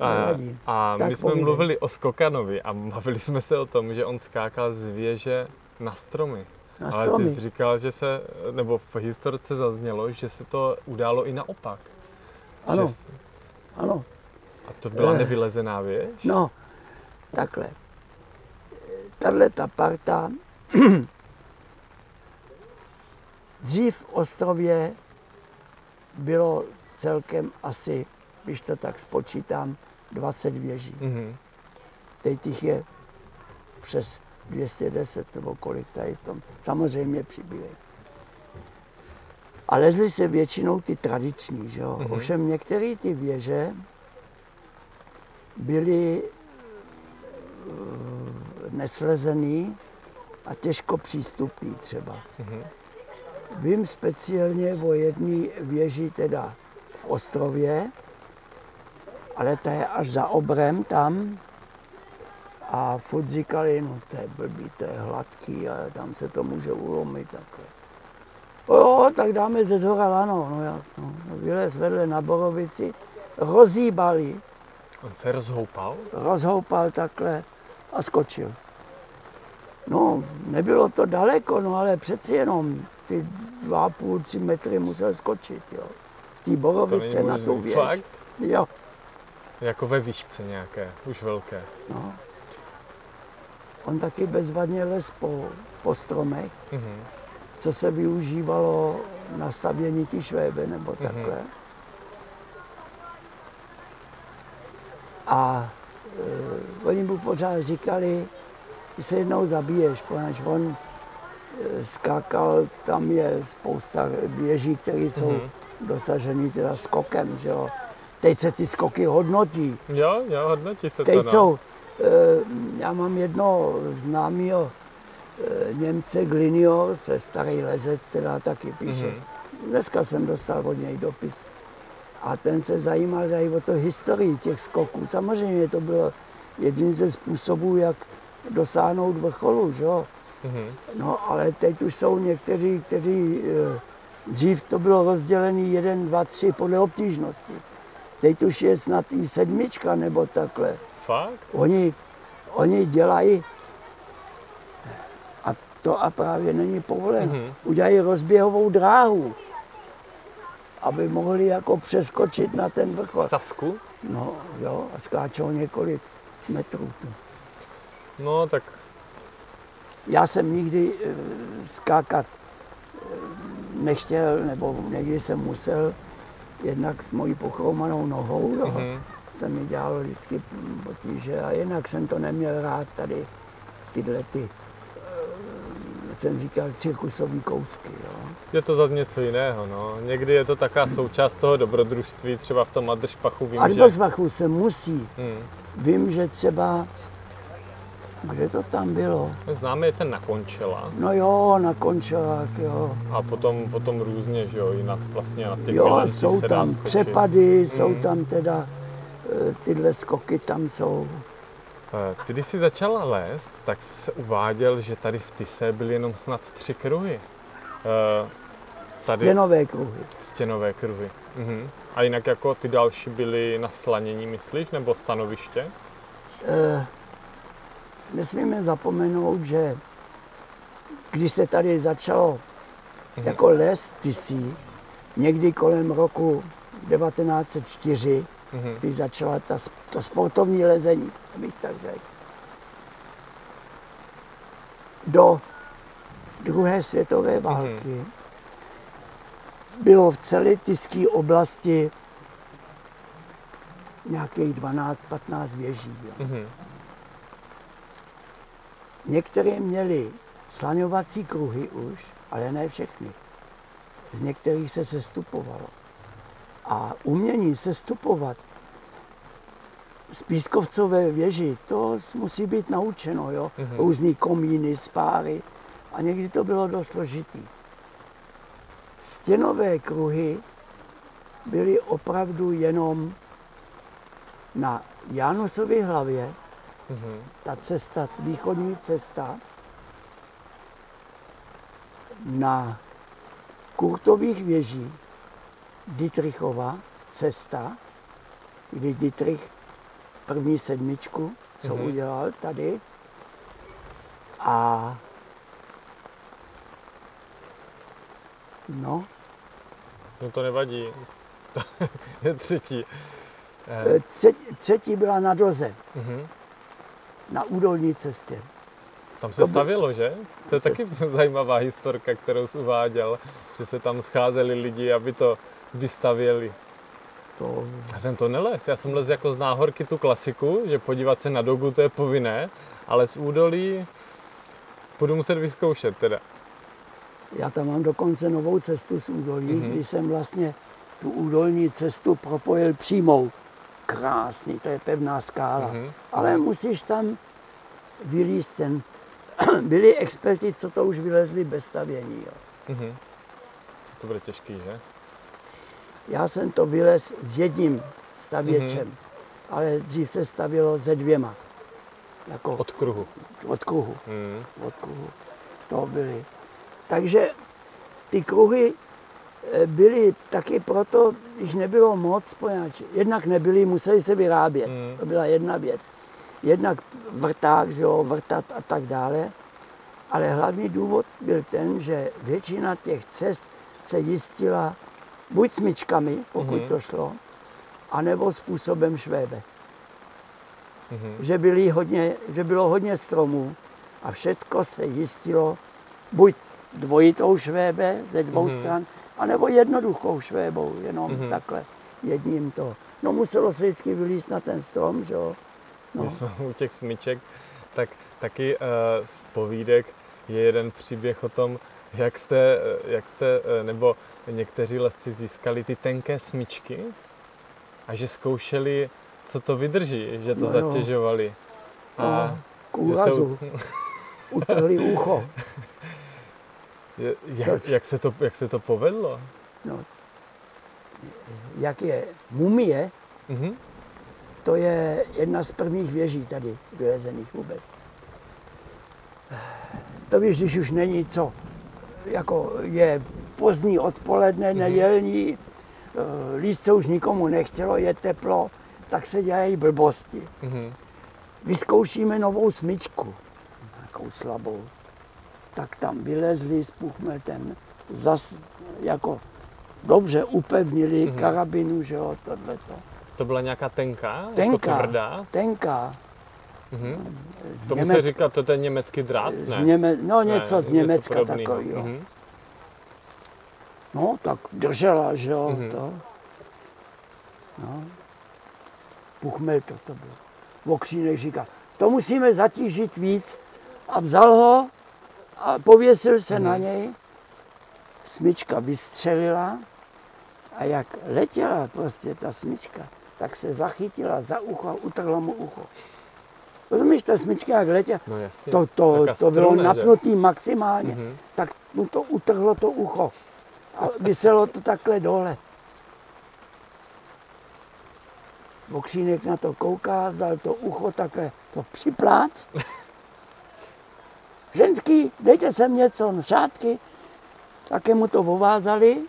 A, nevadí. a Tak my jsme povídej. mluvili o Skokanovi a bavili jsme se o tom, že on skákal z věže na stromy. Na Ale stromy. ty jsi říkal, že se, nebo v historce zaznělo, že se to událo i naopak. Ano, Že, s- ano. a to byla Eh. nevylezená věž? No, takhle. Tahle ta parta dřív v ostrově bylo celkem asi, když to tak spočítám, 20 věží. Mhm. Teď těch je přes 210 nebo kolik tady v tom. Samozřejmě přibývají. A lezly se většinou ty tradiční, že jo? Mhm. Ovšem některé ty věže byly eh, neslezený a těžko přístupný třeba. Mhm. Vím speciálně o jedné věži teda v Ostrově, ale ta je až za obrem tam. A furt říkali, no to je blbý, to je hladký a tam se to může ulomit. Takhle. Jo, tak dáme ze zhora lano. No jak, no. Vylez vedle na Borovici, rozhýbali, On se rozhoupal? rozhoupal takhle a skočil. No, nebylo to daleko, no ale přeci jenom ty dva půl, tři metry musel skočit, jo. Z té Borovice na tu věž. Fakt? Jo, Jako ve výšce nějaké, už velké. no. On taky bezvadně les po, po stromech, Mhm. co se využívalo na stavění ty švébe nebo takhle. A e, oni mu pořád říkali, ty se jednou zabiješ, protože on e, skákal, tam je spousta věží, které jsou Mhm. dosaženy teda skokem, že jo. Teď se ty skoky hodnotí. Jo, jo, hodnotí se to. Teď no. jsou, já mám jedno známého eh, Němce Glinio, se starý lezec, teda taky píše. Mhm. Dneska jsem dostal od něj dopis. A ten se zajímal tady o to historii těch skoků. Samozřejmě to bylo jeden ze způsobů, jak dosáhnout vrcholu, že jo. Mhm. No, ale teď už jsou někteří, kteří eh, dřív to bylo rozdělené jeden, dva, tři podle obtížnosti. Teď už je snad i sedmička nebo takhle. Fakt? Oni, oni dělají, a to a právě není povoleno, Mhm. udělají rozběhovou dráhu, aby mohli jako přeskočit na ten vrchol. Sasku? No jo, a skáčou několik metrů. No, tak Já jsem nikdy eh, skákat eh, nechtěl, nebo někdy jsem musel, jednak s mojí pochromanou nohou. Mhm. Se mi dělalo vždycky potíže a jinak jsem to neměl rád tady tyhle ty, eh, jsem říkal, cirkusový kousky. Jo. je to zase něco jiného, no. Někdy je to taková součást toho dobrodružství, třeba v tom Adršpachu vím, A že... se musí. Hmm. Vím, že třeba, kde to tam bylo? Známe je ten na Končela No jo, na končelák, jo. a potom, potom různě, že jo, i na, vlastně na těch Jo, jsou tam skočit. přepady, jsou Mm. tam teda tyhle skoky tam jsou. Eh, ty, když jsi začal lézt, tak se uváděl, že tady v Tise byly jenom snad tři kruhy. Eh, tady... Stěnové kruhy. Stěnové kruhy. Mhm. A jinak jako ty další byly na slanění, myslíš, nebo stanoviště? E, nesmíme zapomenout, že když se tady začalo mhm. jako les Tisí, někdy kolem roku 1904, mhm. když začala ta, to sportovní lezení, abych tak řekl. Do druhé světové mhm. války mm-hmm. bylo v celé Tiské oblasti nějakých 12-15 věží. Jo. Mm-hmm. Některé měly slaňovací kruhy už, ale ne všechny. Z některých se sestupovalo. A umění sestupovat z pískovcové věži, to musí být naučeno, jo? Mm-hmm. Různý komíny, spáry. A někdy to bylo dost složitý. Stěnové kruhy byly opravdu jenom na Janusově hlavě, mm-hmm. ta cesta, východní cesta, na Kurtových věží Dietrichova cesta, kdy Dietrich první sedmičku, co mm-hmm. udělal tady, a no. No to nevadí. je třetí. Eh. Třetí, třetí byla na Doze. Mm-hmm. Na údolní cestě. Tam se stavilo, že? To je taky zajímavá historka, kterou jsi uváděl, že se tam scházeli lidi, aby to vystavěli. To... Já jsem to neles, já jsem les jako z náhorky tu klasiku, že podívat se na dogu to je povinné, ale z údolí budu muset vyzkoušet teda. Já tam mám dokonce novou cestu z údolí, mm-hmm. kdy jsem vlastně tu údolní cestu propojil přímou. Krásný, to je pevná skála. Mm-hmm. Ale musíš tam vylíst ten byli experti, co to už vylezli bez stavění. Jo. Mm-hmm. To bude těžký, že? Já jsem to vylez s jedním stavěčem, mm-hmm. ale dřív se stavilo ze dvěma. Jako od kruhu. Od kruhu. Mm. Od kruhu. To byly. Takže ty kruhy eh, byly taky proto, když nebylo moc, poněvadž jednak nebyly, museli se vyrábět. Mm. To byla jedna věc jednak vrták, že jo, vrtat a tak dále. Ale hlavní důvod byl ten, že většina těch cest se jistila buď smyčkami, pokud mm-hmm. to šlo, anebo způsobem švébe. Mm-hmm. Že, byly hodně, že bylo hodně stromů a všecko se jistilo buď dvojitou švébe ze dvou mm-hmm. stran, anebo jednoduchou švébou, jenom mm-hmm. takhle jedním to. No muselo se vždycky vylíst na ten strom, že jo, No. Jsme u těch smyček, tak taky uh, z povídek je jeden příběh o tom, jak jste, eh, jak jste, uh, nebo někteří lesci získali ty tenké smyčky a že zkoušeli, co to vydrží, že to no zatěžovali. A no, k úrazu. Se... Utrhli ucho. jak, jak, se to, jak se to povedlo? No, jak je mumie, mm-hmm to je jedna z prvních věží tady vylezených vůbec. To víš, když už není co, jako je pozdní odpoledne, mm-hmm. nedělní, eh, líst se už nikomu nechtělo, je teplo, tak se dělají blbosti. Mm-hmm. Vyzkoušíme novou smyčku, takovou slabou. Tak tam vylezli s puchmetem, zas jako dobře upevnili mm-hmm. karabinu, že jo, tohleto. To byla nějaká tenká? Jako tenká, jako tvrdá? tenká. Mhm. Tomu Němec... se říká, to je ten německý drát, ne? Z Něme... No něco ne, z Německa něco takového. Mhm. No, tak držela, že jo, mhm. to. No. Puchmel to, to bylo. Vokřínek říká, to musíme zatížit víc. A vzal ho a pověsil se mhm. na něj. Smyčka vystřelila a jak letěla prostě ta smyčka, tak se zachytila za ucho a utrhla mu ucho. Rozumíš, ta smyčka jak letěla, no to, to, to bylo napnutý maximálně, mm-hmm. tak mu to utrhlo to ucho a vyselo to takhle dole. Okřínek na to kouká, vzal to ucho takhle, to připlác. Ženský, dejte sem něco, no, šátky. Také mu to ovázali.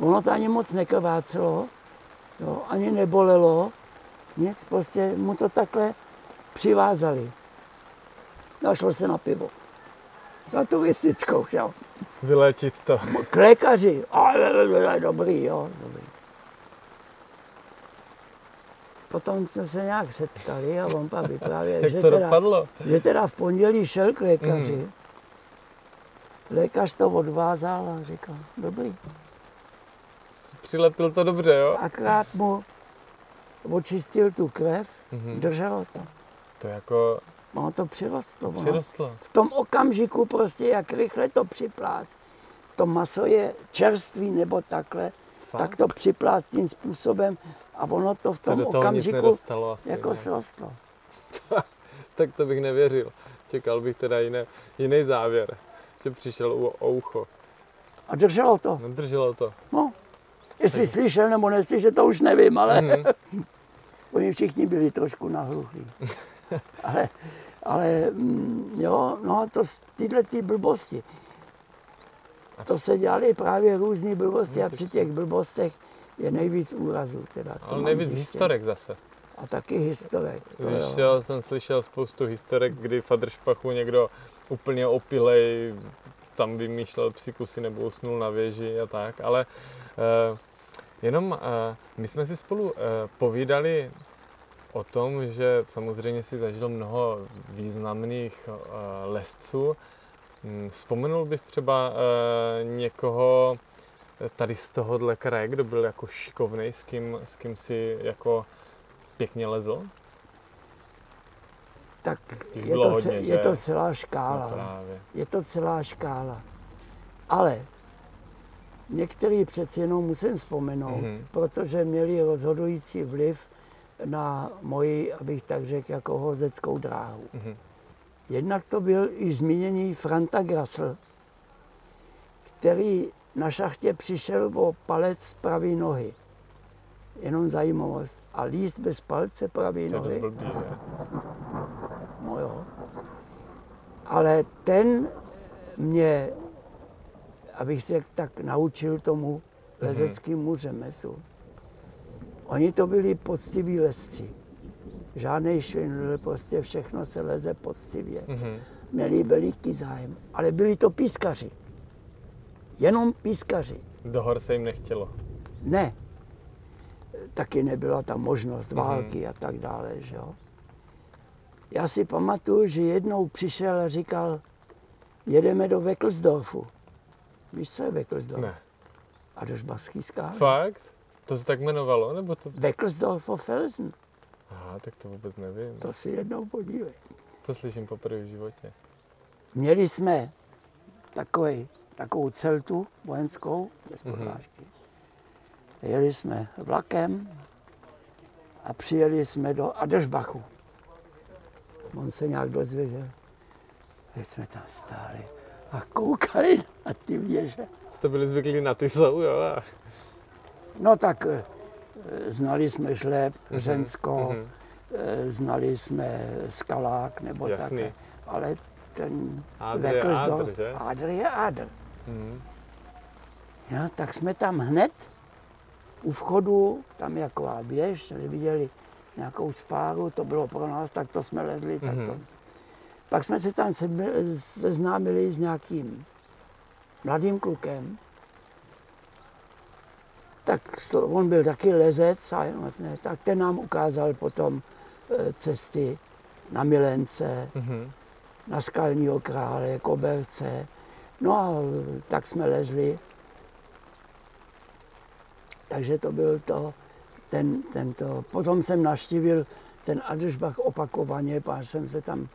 Ono to ani moc nekrvácelo, jo, ani nebolelo. Nic, prostě mu to takhle přivázali. Našlo se na pivo. Na turistickou, jo. Vyléčit to. K lékaři. A, dobrý, jo, dobrý. Potom jsme se nějak setkali a on pak vyprávěl, že, to teda, dopadlo? že teda v pondělí šel k lékaři. Lékař to odvázal a říkal, dobrý. Přilepil to dobře, jo? Akrát mu očistil tu krev, Mhm. drželo to. To jako Ono to přirostlo. ono. přirostlo. V tom okamžiku prostě, jak rychle to připlác. To maso je čerstvý nebo takhle, Fakt? tak to připlác tím způsobem a ono to v tom okamžiku asi. jako ne? srostlo. Tak to bych nevěřil. Čekal bych teda jiné, jiný závěr. Že přišel u o ucho. A drželo to. Nedrželo to. No, jestli slyšel nebo neslyšel, to už nevím, ale Mhm. oni všichni byli trošku nahluchlí. ale, ale mm, jo, no to tyhle ty blbosti. To se dělaly právě různé blbosti a při těch blbostech je nejvíc úrazů. Teda, co Ale nejvíc zjištěno. historek zase. A taky historek. To Víš, já jsem slyšel spoustu historek, kdy v Adršpachu někdo úplně opilej tam vymýšlel psikusy nebo usnul na věži a tak, ale eh, jenom eh, my jsme si spolu eh, povídali o tom, že samozřejmě si zažil mnoho významných eh, lesců. Hm, Vzpomenul bys třeba eh, někoho tady z tohohle kraje, kdo byl jako šikovnej, s kým, s kým si jako pěkně lezl? tak Jich je to, hodně, že? je to celá No škála. právě. je to celá škála. Ale některý přeci jenom musím vzpomenout, Mhm. mm-hmm. protože měli rozhodující vliv na moji, abych tak řekl, jako hozeckou dráhu. Mhm. Jednak to byl i zmíněný Franta Grasl, který na šachtě přišel o palec pravé nohy. Jenom zajímavost. A líst bez palce pravé To nohy, blbý, že? no jo. Ale ten mě, abych se tak naučil tomu lezeckému řemeslu. Oni to byli poctiví lesci. Žádnej švindl, prostě všechno se leze poctivě. Mhm. Měli veliký zájem, ale byli to pískaři. Jenom pískaři. Do hor se jim nechtělo. Ne. Taky nebyla ta možnost Mhm. války a tak dále, že jo. Já si pamatuju, že jednou přišel a říkal, jedeme do Weckelsdorfu. Víš, co je Weckelsdorf? Ne. A do Žbachský skály. Fakt? To se tak jmenovalo, nebo to? Weckelsdorfer Felsen. Aha, tak to vůbec nevím. To si jednou podívej. To slyším poprvé v životě. Měli jsme takový, takovou celtu vojenskou, bez Mhm. podrážky. Jeli jsme vlakem a přijeli jsme do Adersbachu. On se nějak dozvěděl. Teď jsme tam stáli a koukali na ty věže. Jste byli zvyklí na ty jsou, jo? a- No tak eh, znali jsme Žleb, Řensko, mhm. eh, znali jsme Skalák nebo Jasný. takhle. Ale ten Ádr je Ádr, že? Ádr je Ádr. Mhm. Jo, tak jsme tam hned u vchodu, tam je taková běž, jsme viděli nějakou spáru, to bylo pro nás, tak to jsme lezli. Tak to. Mhm. Pak jsme se tam seznámili s nějakým mladým klukem. Tak on byl taky lezec, a vlastně, tak ten nám ukázal potom eh, cesty na Milence, Mhm. na Skalního krále, Koberce. No a eh, tak jsme lezli. Takže to byl to, ten, tento. Potom jsem navštívil ten Adersbach opakovaně, protože jsem se tam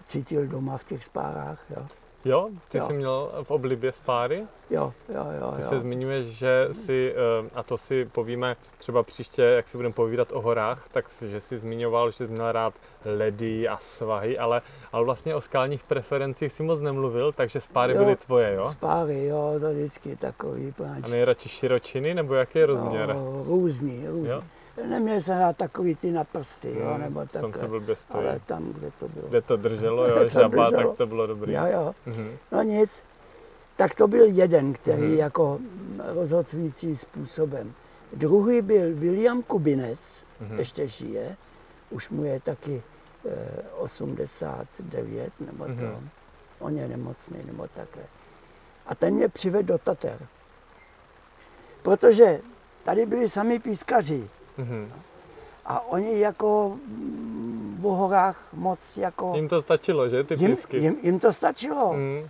cítil doma v těch spárách. Jo, Jo, ty Jo. jsi měl v oblibě spáry? jo, jo. jo, Ty jo. se zmiňuješ, že si, eh, a to si povíme třeba příště, jak si budeme povídat o horách, tak si- že si zmiňoval, že jsi měl rád ledy a svahy, ale, ale vlastně o skalních preferencích si moc nemluvil, takže spáry Jo. byly tvoje, jo? Spáry, jo, to vždycky takový A páč. nejradši širočiny, nebo jaký je rozměr? No, různý, různý. Jo? Neměl jsem rád takový ty na prsty, jo, Hmm, nebo tom takhle. se blbě stojí. Ale tam, kde to bylo. Kde to drželo, jo, to žaba, drželo. tak to bylo dobrý. Jo, jo. Mhm. No nic. Tak to byl jeden, který Mhm. jako rozhodující způsobem. Druhý byl William Kubinec, Mhm. ještě žije, už mu je taky eh, 89 nebo to. Mhm. On je nemocný nebo takhle. A ten mě přivedl do Tater. Protože tady byli sami pískaři Mhm. a oni jako mm, v horách moc jako... Jim to stačilo, že, ty Jim, písky? jim, jim to stačilo. Mhm.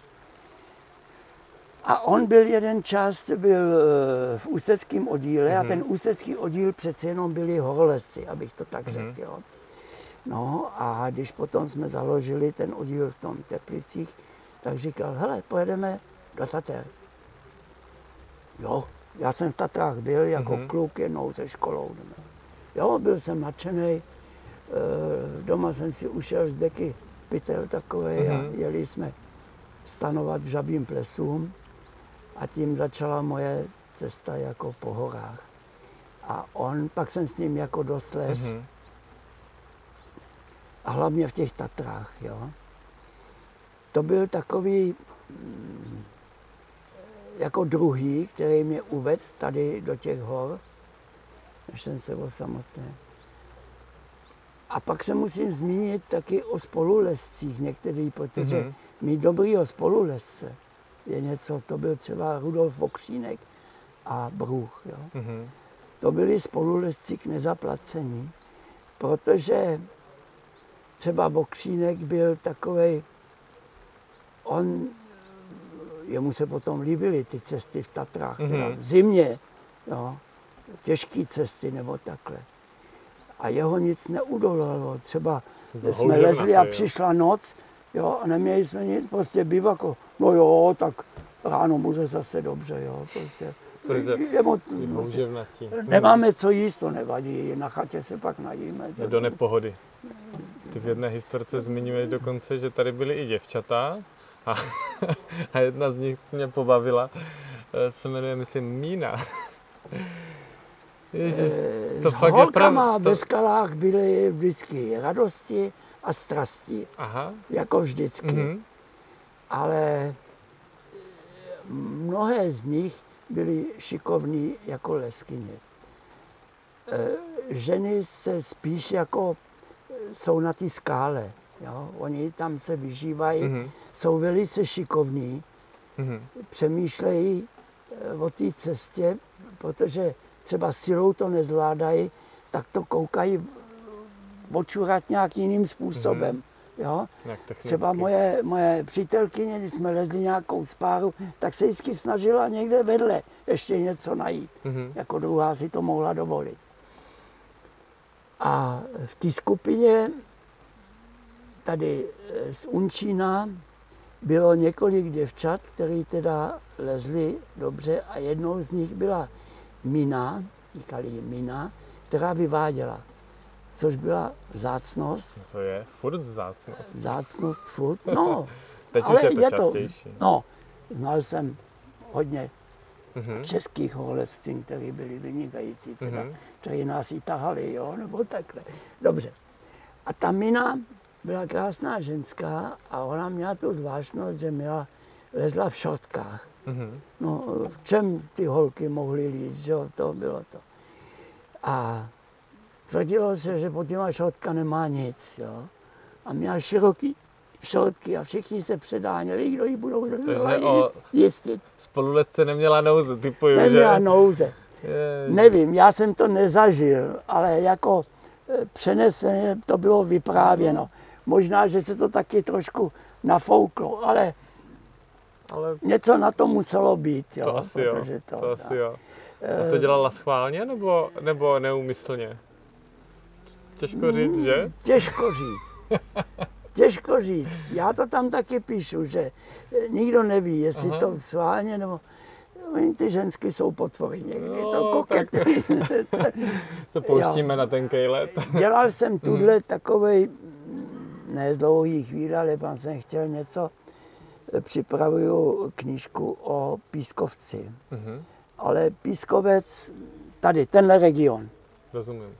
A on byl jeden čas, byl eh, v ústeckém oddíle Mhm. a ten ústecký oddíl přece jenom byli horolezci, abych to tak Mhm. řekl. Jo. No a když potom jsme založili ten oddíl v tom Teplicích, tak říkal, hele, pojedeme do Tater. Jo, já jsem v Tatrách byl jako Mhm. kluk jednou se školou. Jo, byl jsem nadšený, eh, doma jsem si ušel z deky pytel takový a Mhm. jeli jsme stanovat v žabým plesům a tím začala moje cesta jako po horách. A on, pak jsem s ním jako doslez Mhm. a hlavně v těch Tatrách, jo. To byl takový mm, jako druhý, který mě uvedl tady do těch hor, než jsem se osamocnil. A pak se musím zmínit taky o spolulescích některý, protože Mhm. mít dobrýho spolulesce je něco, to byl třeba Rudolf Okřínek a Bruch, jo. Mhm. To byli spolulesci k nezaplacení, protože třeba Vokřínek byl takový, on, jemu se potom líbily ty cesty v Tatrách, mm-hmm. teda Mhm. v zimě, jo, těžké cesty nebo takhle. A jeho nic neudolalo. Třeba Byl jsme lezli a přišla noc, jo, a neměli jsme nic, prostě bivako. No jo, tak ráno bude zase dobře, jo, prostě. Jemu, houževnatí. Nemáme co jíst, to nevadí, na chatě se pak najíme. Do nepohody. Ty v jedné historce zmiňuješ dokonce, že tady byly i děvčata a, a jedna z nich mě pobavila, eh, se jmenuje, myslím, Mína. Ježiš, to S fakt je holkama ve To... skalách byly vždycky radosti a strasti, Aha. jako vždycky. Mhm. Ale mnohé z nich byly šikovní jako leskyně. Eh, Ženy se spíš jako eh, jsou na té skále. Jo? Oni tam se vyžívají, Mhm. jsou velice šikovní, Mhm. přemýšlejí eh, o té cestě, protože třeba silou to nezvládají, tak to koukají očurat nějak jiným způsobem. Jo? Nějak technicky. Třeba moje, moje přítelkyně, když jsme lezli nějakou spáru, tak se vždycky snažila někde vedle ještě něco najít. Mhm. Jako druhá si to mohla dovolit. A v té skupině tady eh, z Unčína bylo několik děvčat, které teda lezly dobře a jednou z nich byla Mina, říkali jí Mina, která vyváděla, což byla vzácnost, To je furt vzácnost. vzácnost furt, no, Teď ale už je to je to, no, znal jsem hodně Mhm. českých holectví, které byly vynikající, teda, Mhm. které nás i tahali, jo, nebo takhle. Dobře. A ta Mina byla krásná ženská a ona měla tu zvláštnost, že měla, lezla v šotkách. Mhm. No, v čem ty holky mohly líst, že jo, to bylo to. A tvrdilo se, že pod těma šotka nemá nic, jo. A měla široký šotky a všichni se předáněli, kdo jí budou jistit. Spolulezce neměla nouze, typuju, že? Neměla nouze. Je- Nevím, já jsem to nezažil, ale jako eh, přeneseně to bylo vyprávěno. Možná, že se to taky trošku nafouklo, ale Ale něco na to muselo být, jo, to asi jo. protože to, To asi jo. eh, A to dělala schválně nebo, nebo neumyslně? Těžko říct, že? Těžko říct. Těžko říct. Já to tam taky píšu, že eh, nikdo neví, jestli Aha. to sválně nebo... Oni ty ženské jsou potvory někdy, No, to kokety. Se pouštíme na ten kejlet. Dělal jsem tuhle takovej, mm, ne z dlouhý chvíli, ale pan jsem chtěl něco, eh, připravuju knížku o pískovci. Mhm. Ale pískovec, tady, tenhle region, rozumím.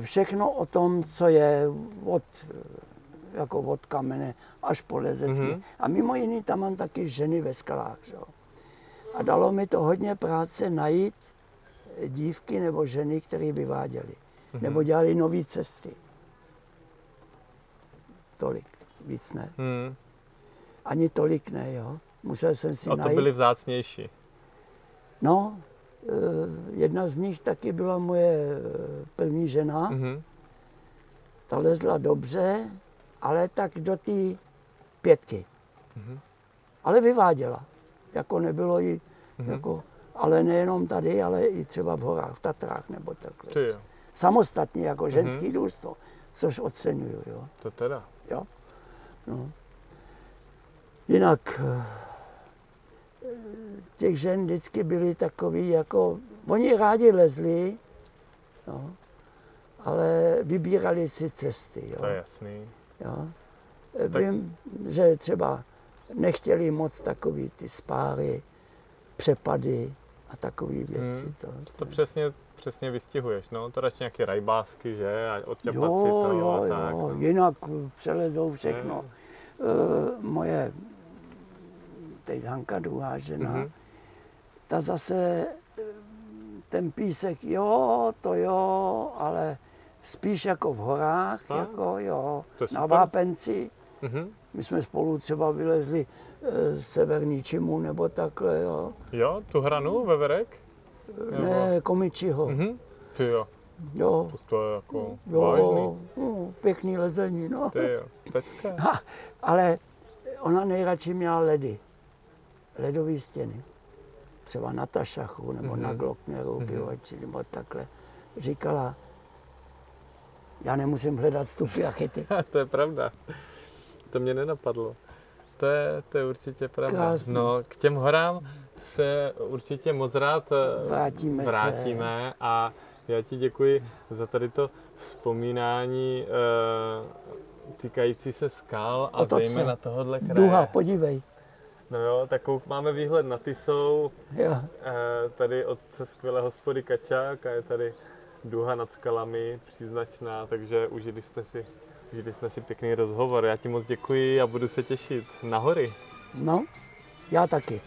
Všechno o tom, co je od, jako od kamene až po lezecky. Mhm. Mm-hmm. A mimo jiný tam mám taky ženy ve skalách. Že? A dalo mi to hodně práce najít dívky nebo ženy, které vyváděly. Mm-hmm. Nebo dělali nové cesty. Tolik, víc ne. Hmm. Ani tolik ne, jo. Musel jsem si A to najít. byly vzácnější. No, eh, jedna z nich taky byla moje eh, první žena. Mhm. Ta lezla dobře, ale tak do té pětky. Mhm. Ale vyváděla. Jako nebylo jí, Mhm. jako, ale nejenom tady, ale i třeba v horách, v Tatrách nebo takhle. Ty jo, Samostatně jako Mhm. ženský důstojno, což oceňuju, jo. to teda. Jo? No. Jinak eh, těch žen vždycky byly takový jako, oni rádi lezli, no, ale vybírali si cesty, jo. To je jasný. Jo. Vím, že třeba nechtěli moc takový ty spáry, přepady a takové věci. Hmm. To, To přesně, přesně vystihuješ, no. To radši nějaké rajbásky, že? A odťapat jo, si to jo, a jo, tak. no. jinak přelezou všechno. E, moje teď Hanka, druhá žena, Mhm. ta zase eh, ten písek, jo, to jo, ale spíš jako v horách, A? jako jo, na. Vápenci. Mhm. My jsme spolu třeba vylezli eh, z Severní Čimu nebo takhle, jo. Jo, tu hranu, veverek? Ne, Komičiho, Mhm. Ty jo, jo. tak to je jako Jo, vážný. no, pěkný lezení, no. Ty jo, pecka. Ha, ale ona nejradši měla ledy, ledové stěny. Třeba na Tašachu nebo mm-hmm. na Mhm. Glockneru, Mhm. mm-hmm. nebo takhle. Říkala, já nemusím hledat stupy a chyty. to je pravda. To mě nenapadlo. To je, to je určitě pravda. Krásný. No, k těm horám se určitě moc rád eh, Vrátíme se. vrátíme a já ti děkuji za tady to vzpomínání eh, týkající se skal a Otoč se. zejména tohohle kraje. Duha, podívej. No jo, tak máme výhled na Tisou, Jo. eh, tady od skvělé hospody Kačák a je tady duha nad skalami příznačná, takže užili jsme si, užili jsme si pěkný rozhovor. Já ti moc děkuji a budu se těšit na hory. No, já taky.